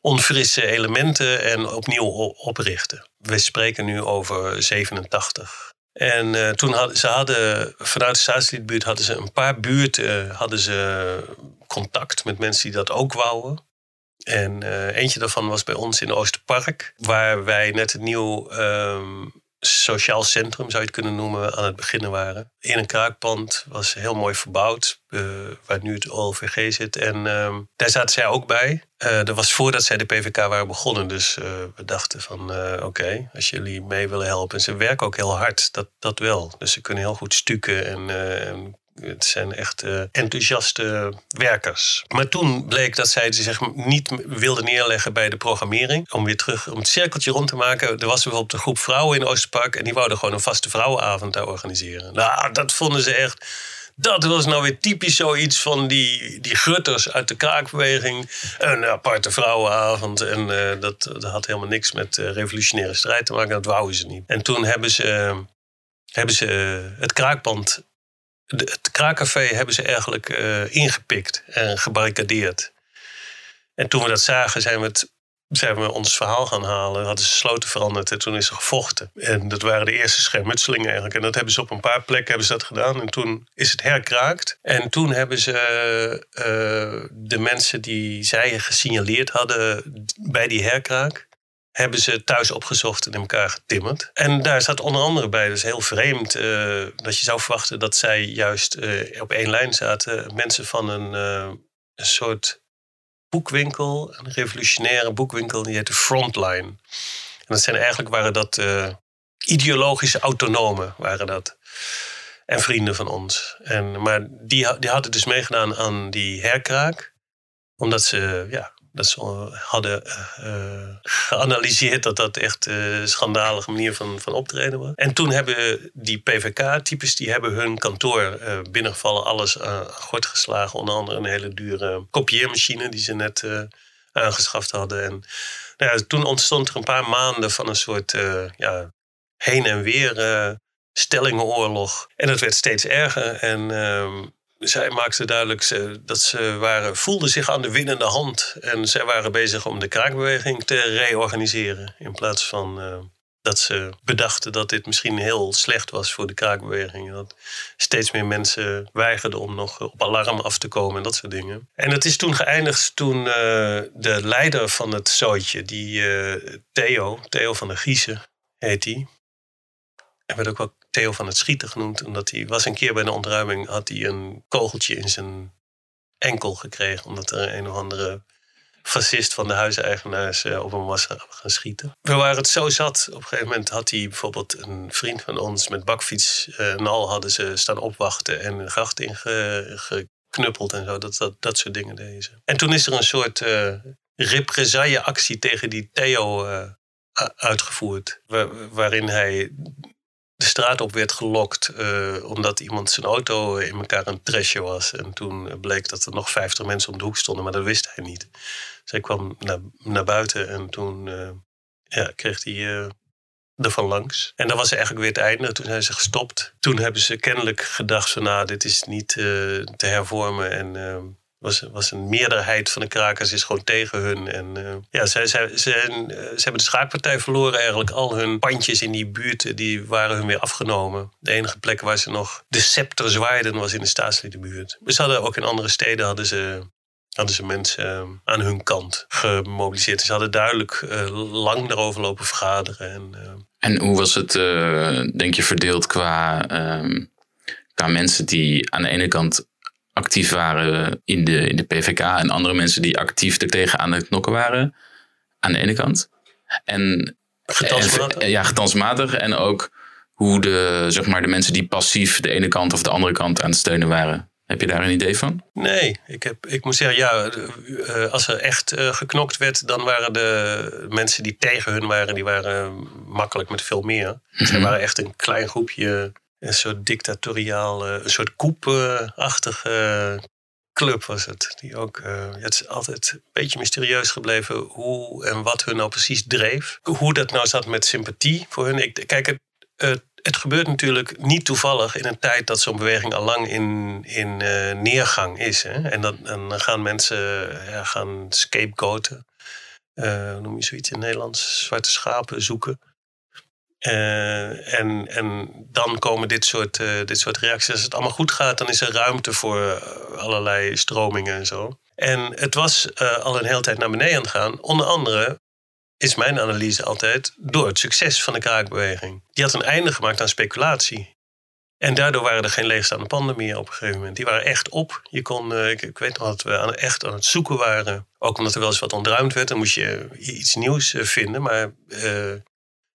onfrisse elementen en opnieuw oprichten. We spreken nu over 87. En toen hadden ze hadden, vanuit de staatsliedbuurt hadden ze een paar buurten hadden ze contact met mensen die dat ook wouden. En uh, eentje daarvan was bij ons in Oosterpark, waar wij net een nieuw um, sociaal centrum, zou je het kunnen noemen, aan het beginnen waren. In een kraakpand, was heel mooi verbouwd, uh, waar nu het OLVG zit. En um, daar zaten zij ook bij. Uh, dat was voordat zij de PVK waren begonnen. Dus we dachten van, oké, als jullie mee willen helpen. En ze werken ook heel hard, dat, dat wel. Dus ze kunnen heel goed stukken en, en het zijn echt uh, enthousiaste werkers. Maar toen bleek dat zij zich niet wilden neerleggen bij de programmering. Om weer terug, om het cirkeltje rond te maken. Er was bijvoorbeeld een groep vrouwen in Oosterpark. En die wouden gewoon een vaste vrouwenavond daar organiseren. Nou, dat vonden ze echt... Dat was nou weer typisch zoiets van die, die gutters uit de kraakbeweging. Een aparte vrouwenavond. En uh, dat, dat had helemaal niks met uh, revolutionaire strijd te maken. Dat wouden ze niet. En toen hebben ze, hebben ze het kraakpand het kraakcafé hebben ze eigenlijk uh, ingepikt en gebarricadeerd. En toen we dat zagen, zijn we, het, zijn we ons verhaal gaan halen. Hadden ze sloten veranderd en toen is er gevochten. En dat waren de eerste schermutselingen eigenlijk. En dat hebben ze op een paar plekken hebben ze dat gedaan. En toen is het herkraakt. En toen hebben ze uh, de mensen die zij gesignaleerd hadden bij die herkraak hebben ze thuis opgezocht en in elkaar getimmerd. En daar zat onder andere bij, dus heel vreemd, uh, dat je zou verwachten dat zij juist uh, op één lijn zaten. Mensen van een, uh, een soort boekwinkel, een revolutionaire boekwinkel, die heette Frontline. En dat zijn eigenlijk waren dat ideologische autonomen, waren dat. En vrienden van ons. En, maar die, die hadden dus meegedaan aan die herkraak. Omdat ze, ja, dat ze hadden uh, geanalyseerd dat dat echt een schandalige manier van, van optreden was. En toen hebben die PVK-types, die hebben hun kantoor binnengevallen, alles aan gort geslagen. Onder andere een hele dure kopieermachine die ze net aangeschaft hadden. En nou ja, toen ontstond er een paar maanden van een soort ja, heen en weer stellingenoorlog. En het werd steeds erger. En ehm, zij maakte duidelijk dat ze waren, voelden zich aan de winnende hand. En zij waren bezig om de kraakbeweging te reorganiseren. In plaats van uh, dat ze bedachten dat dit misschien heel slecht was voor de kraakbeweging. Dat steeds meer mensen weigerden om nog op alarm af te komen en dat soort dingen. En het is toen geëindigd toen uh, de leider van het zootje, die uh, Theo, Theo van der Giezen heet hij. Hij werd ook wel Theo van het Schieten genoemd. Omdat hij was een keer bij de ontruiming, had hij een kogeltje in zijn enkel gekregen. Omdat er een of andere fascist van de huiseigenaars eh, op hem was gaan schieten. We waren het zo zat. Op een gegeven moment had hij bijvoorbeeld een vriend van ons met bakfiets uh, en al hadden ze staan opwachten en een gracht ingeknuppeld en zo. Dat, dat, dat soort dingen deden ze. En toen is er een soort uh, represailleactie tegen die Theo uitgevoerd. waarin hij de straat op werd gelokt uh, omdat iemand zijn auto in elkaar een trasje was. En toen bleek dat er nog 50 mensen om de hoek stonden, maar dat wist hij niet. Dus kwam naar, naar buiten en toen uh, ja, kreeg hij uh, ervan langs. En dat was eigenlijk weer het einde. Toen zijn ze gestopt. Toen hebben ze kennelijk gedacht van nou, dit is niet te hervormen en was, een meerderheid van de krakers is gewoon tegen hun. En uh, ja, zij, zij, zij, eh, ze hebben de schaakpartij verloren eigenlijk. Al hun pandjes in die buurt die waren hun weer afgenomen. De enige plek waar ze nog de scepter zwaaiden was in de staatsliedenbuurt. Dus ze hadden ook in andere steden hadden ze, hadden ze mensen aan hun kant gemobiliseerd. Ze hadden duidelijk lang daarover lopen vergaderen. En, en hoe was het, denk je, verdeeld qua, ehm, qua mensen die aan de ene kant actief waren in de, in de PVK en andere mensen die actief er tegen aan het knokken waren. Aan de ene kant. En, getansmatig. ja, getansmatig. En ook hoe de, zeg maar, de mensen die passief de ene kant of de andere kant aan het steunen waren. Heb je daar een idee van? Nee, ik, heb, ik moet zeggen, ja, eh, als er echt uh, geknokt werd, dan waren de mensen die tegen hun waren, die waren makkelijk met veel meer. Mm Ze waren echt een klein groepje een soort dictatoriaal, een soort koepachtige club was het. Die ook, uh, het is altijd een beetje mysterieus gebleven hoe en wat hun nou precies dreef. Hoe dat nou zat met sympathie voor hun. Ik, kijk, het, het, gebeurt natuurlijk niet toevallig in een tijd dat zo'n beweging al lang in, in uh, neergang is. Hè? En, dat, en dan gaan mensen ja, gaan scapegoaten. Uh, noem je zoiets in het Nederlands? Zwarte schapen zoeken. Uh, en, en dan komen dit soort, uh, dit soort reacties. Als het allemaal goed gaat, dan is er ruimte voor uh, allerlei stromingen en zo. En het was al een hele tijd naar beneden aan het gaan. Onder andere is mijn analyse altijd door het succes van de kraakbeweging. Die had een einde gemaakt aan speculatie. En daardoor waren er geen leegstaande panden meer op een gegeven moment. Die waren echt op. Je kon, ik, ik, weet nog dat we aan, echt aan het zoeken waren. Ook omdat er wel eens wat ontruimd werd. Dan moest je iets nieuws vinden. Maar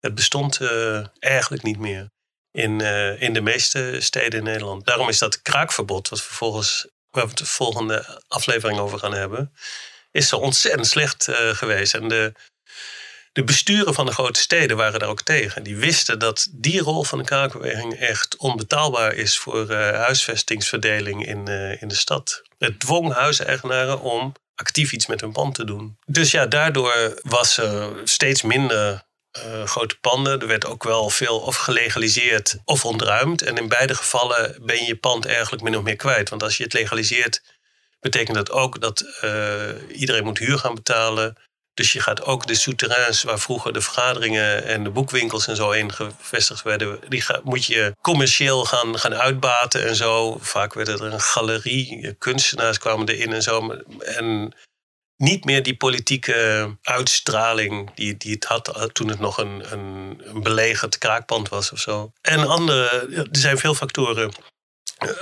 het bestond uh, eigenlijk niet meer in, uh, in de meeste steden in Nederland. Daarom is dat kraakverbod, wat vervolgens, waar we de volgende aflevering over gaan hebben, is zo ontzettend slecht uh, geweest. En de, de besturen van de grote steden waren daar ook tegen. Die wisten dat die rol van de kraakbeweging echt onbetaalbaar is voor huisvestingsverdeling in, in de stad. Het dwong huiseigenaren om actief iets met hun pand te doen. Dus ja, daardoor was er steeds minder uh, grote panden. Er werd ook wel veel of gelegaliseerd of ontruimd. En in beide gevallen ben je je pand eigenlijk min of meer kwijt. Want als je het legaliseert, betekent dat ook dat uh, iedereen moet huur gaan betalen. Dus je gaat ook de souterrains waar vroeger de vergaderingen en de boekwinkels en zo in gevestigd werden, die ga, moet je commercieel gaan, gaan uitbaten en zo. Vaak werd er een galerie, kunstenaars kwamen erin en zo. En niet meer die politieke uitstraling die, die het had eh, toen het nog een, een, belegerd kraakpand was of zo. En andere, er zijn veel factoren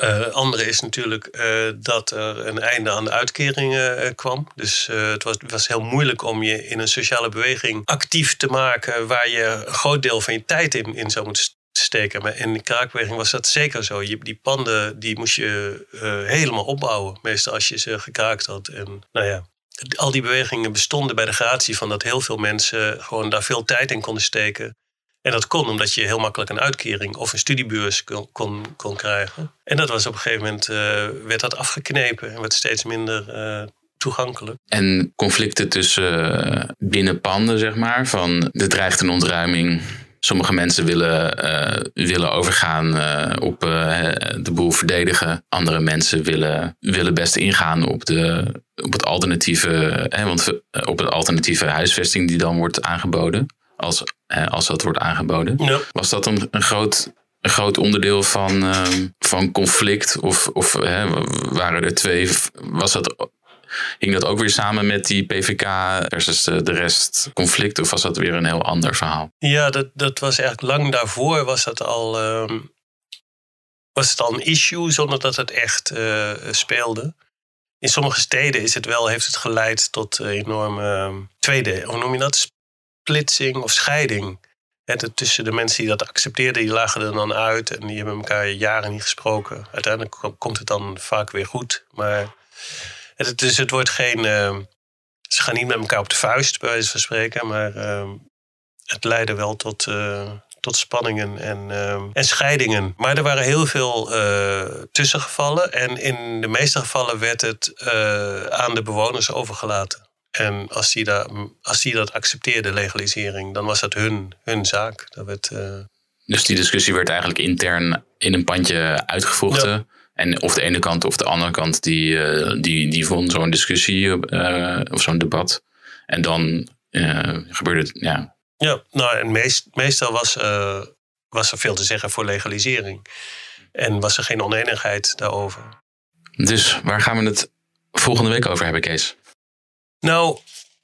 Uh, andere is natuurlijk uh, dat er een einde aan de uitkeringen uh, kwam. Dus het was, was, heel moeilijk om je in een sociale beweging actief te maken waar je een groot deel van je tijd in, in zou moeten steken. Maar in de kraakbeweging was dat zeker zo. Je, die panden die moest je helemaal opbouwen. Meestal als je ze gekraakt had. En nou ja, al die bewegingen bestonden bij de gratie van dat heel veel mensen gewoon daar veel tijd in konden steken. En dat kon omdat je heel makkelijk een uitkering of een studiebeurs kon, kon, kon krijgen. En dat was op een gegeven moment, uh, werd dat afgeknepen en werd steeds minder uh, toegankelijk. En conflicten tussen uh, binnen panden, zeg maar, van de dreigt een ontruiming. Sommige mensen willen, willen overgaan op de boel verdedigen. Andere mensen willen, willen best ingaan op, de, op het alternatieve, hè, want, op het alternatieve huisvesting die dan wordt aangeboden als, als dat wordt aangeboden. Was dat een, een, groot, een groot onderdeel van, van conflict? Of, of waren er twee? Was dat, hing dat ook weer samen met die PVK versus de, rest conflict? Of was dat weer een heel ander verhaal? Ja, dat, dat was eigenlijk lang daarvoor was dat al, ehm, was het al een issue zonder dat het echt uh, speelde. In sommige steden is het wel, heeft het geleid tot enorme uh, tweede, hoe noem je dat? splitsing of scheiding. Het, tussen de mensen die dat accepteerden, die lagen er dan uit en die hebben elkaar jaren niet gesproken. Uiteindelijk komt het dan vaak weer goed. Maar het, dus het wordt geen. Uh, ze gaan niet met elkaar op de vuist, bij wijze van spreken. Maar uh, het leidde wel tot, uh, tot spanningen en, en scheidingen. Maar er waren heel veel tussengevallen. En in de meeste gevallen werd het aan de bewoners overgelaten. En als die, dat, als die dat accepteerde, legalisering, dan was dat hun, hun zaak. Dat werd. Dus die discussie werd eigenlijk intern in een pandje uitgevochten. En of de ene kant of de andere kant, die, uh, die, die vond zo'n discussie uh, of zo'n debat. En dan gebeurde het, ja. Ja, nou en meest, meestal was, was er veel te zeggen voor legalisering. En was er geen oneenigheid daarover. Dus waar gaan we het volgende week over hebben, Kees? Nou,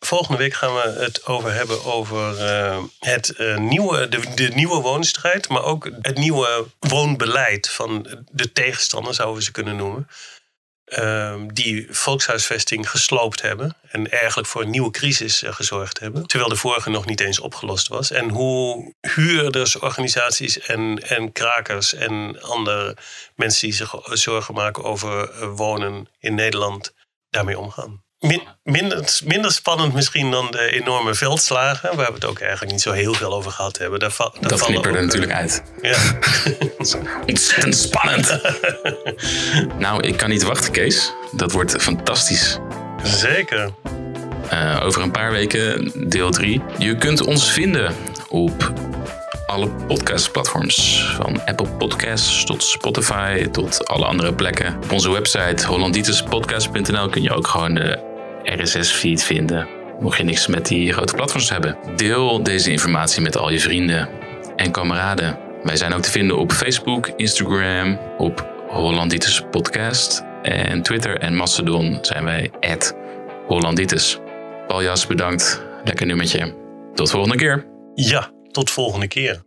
volgende week gaan we het over hebben over uh, het uh, nieuwe, de, nieuwe woonstrijd, maar ook het nieuwe woonbeleid van de tegenstander, zouden we ze kunnen noemen. Uh, die volkshuisvesting gesloopt hebben en eigenlijk voor een nieuwe crisis uh, gezorgd hebben, terwijl de vorige nog niet eens opgelost was. En hoe huurdersorganisaties en, en krakers en andere mensen die zich zorgen maken over wonen in Nederland daarmee omgaan minder, minder spannend misschien dan de enorme veldslagen, waar we het ook eigenlijk niet zo heel veel over gehad hebben. Daar dat knipperde natuurlijk uit. Ja. Ontzettend spannend. nou, ik kan niet wachten, Kees. Dat wordt fantastisch. Zeker. Uh, over een paar weken deel 3. Je kunt ons vinden op alle podcastplatforms. Van Apple Podcasts tot Spotify tot alle andere plekken. Op onze website hollandituspodcast.nl kun je ook gewoon de RSS-feed vinden. Mocht je niks met die grote platforms hebben. Deel deze informatie met al je vrienden en kameraden. Wij zijn ook te vinden op Facebook, Instagram, op Hollanditis Podcast. En Twitter en Mastodon zijn wij Hollanditis. Paljas, bedankt. Lekker nummertje. Tot volgende keer. Ja, tot volgende keer.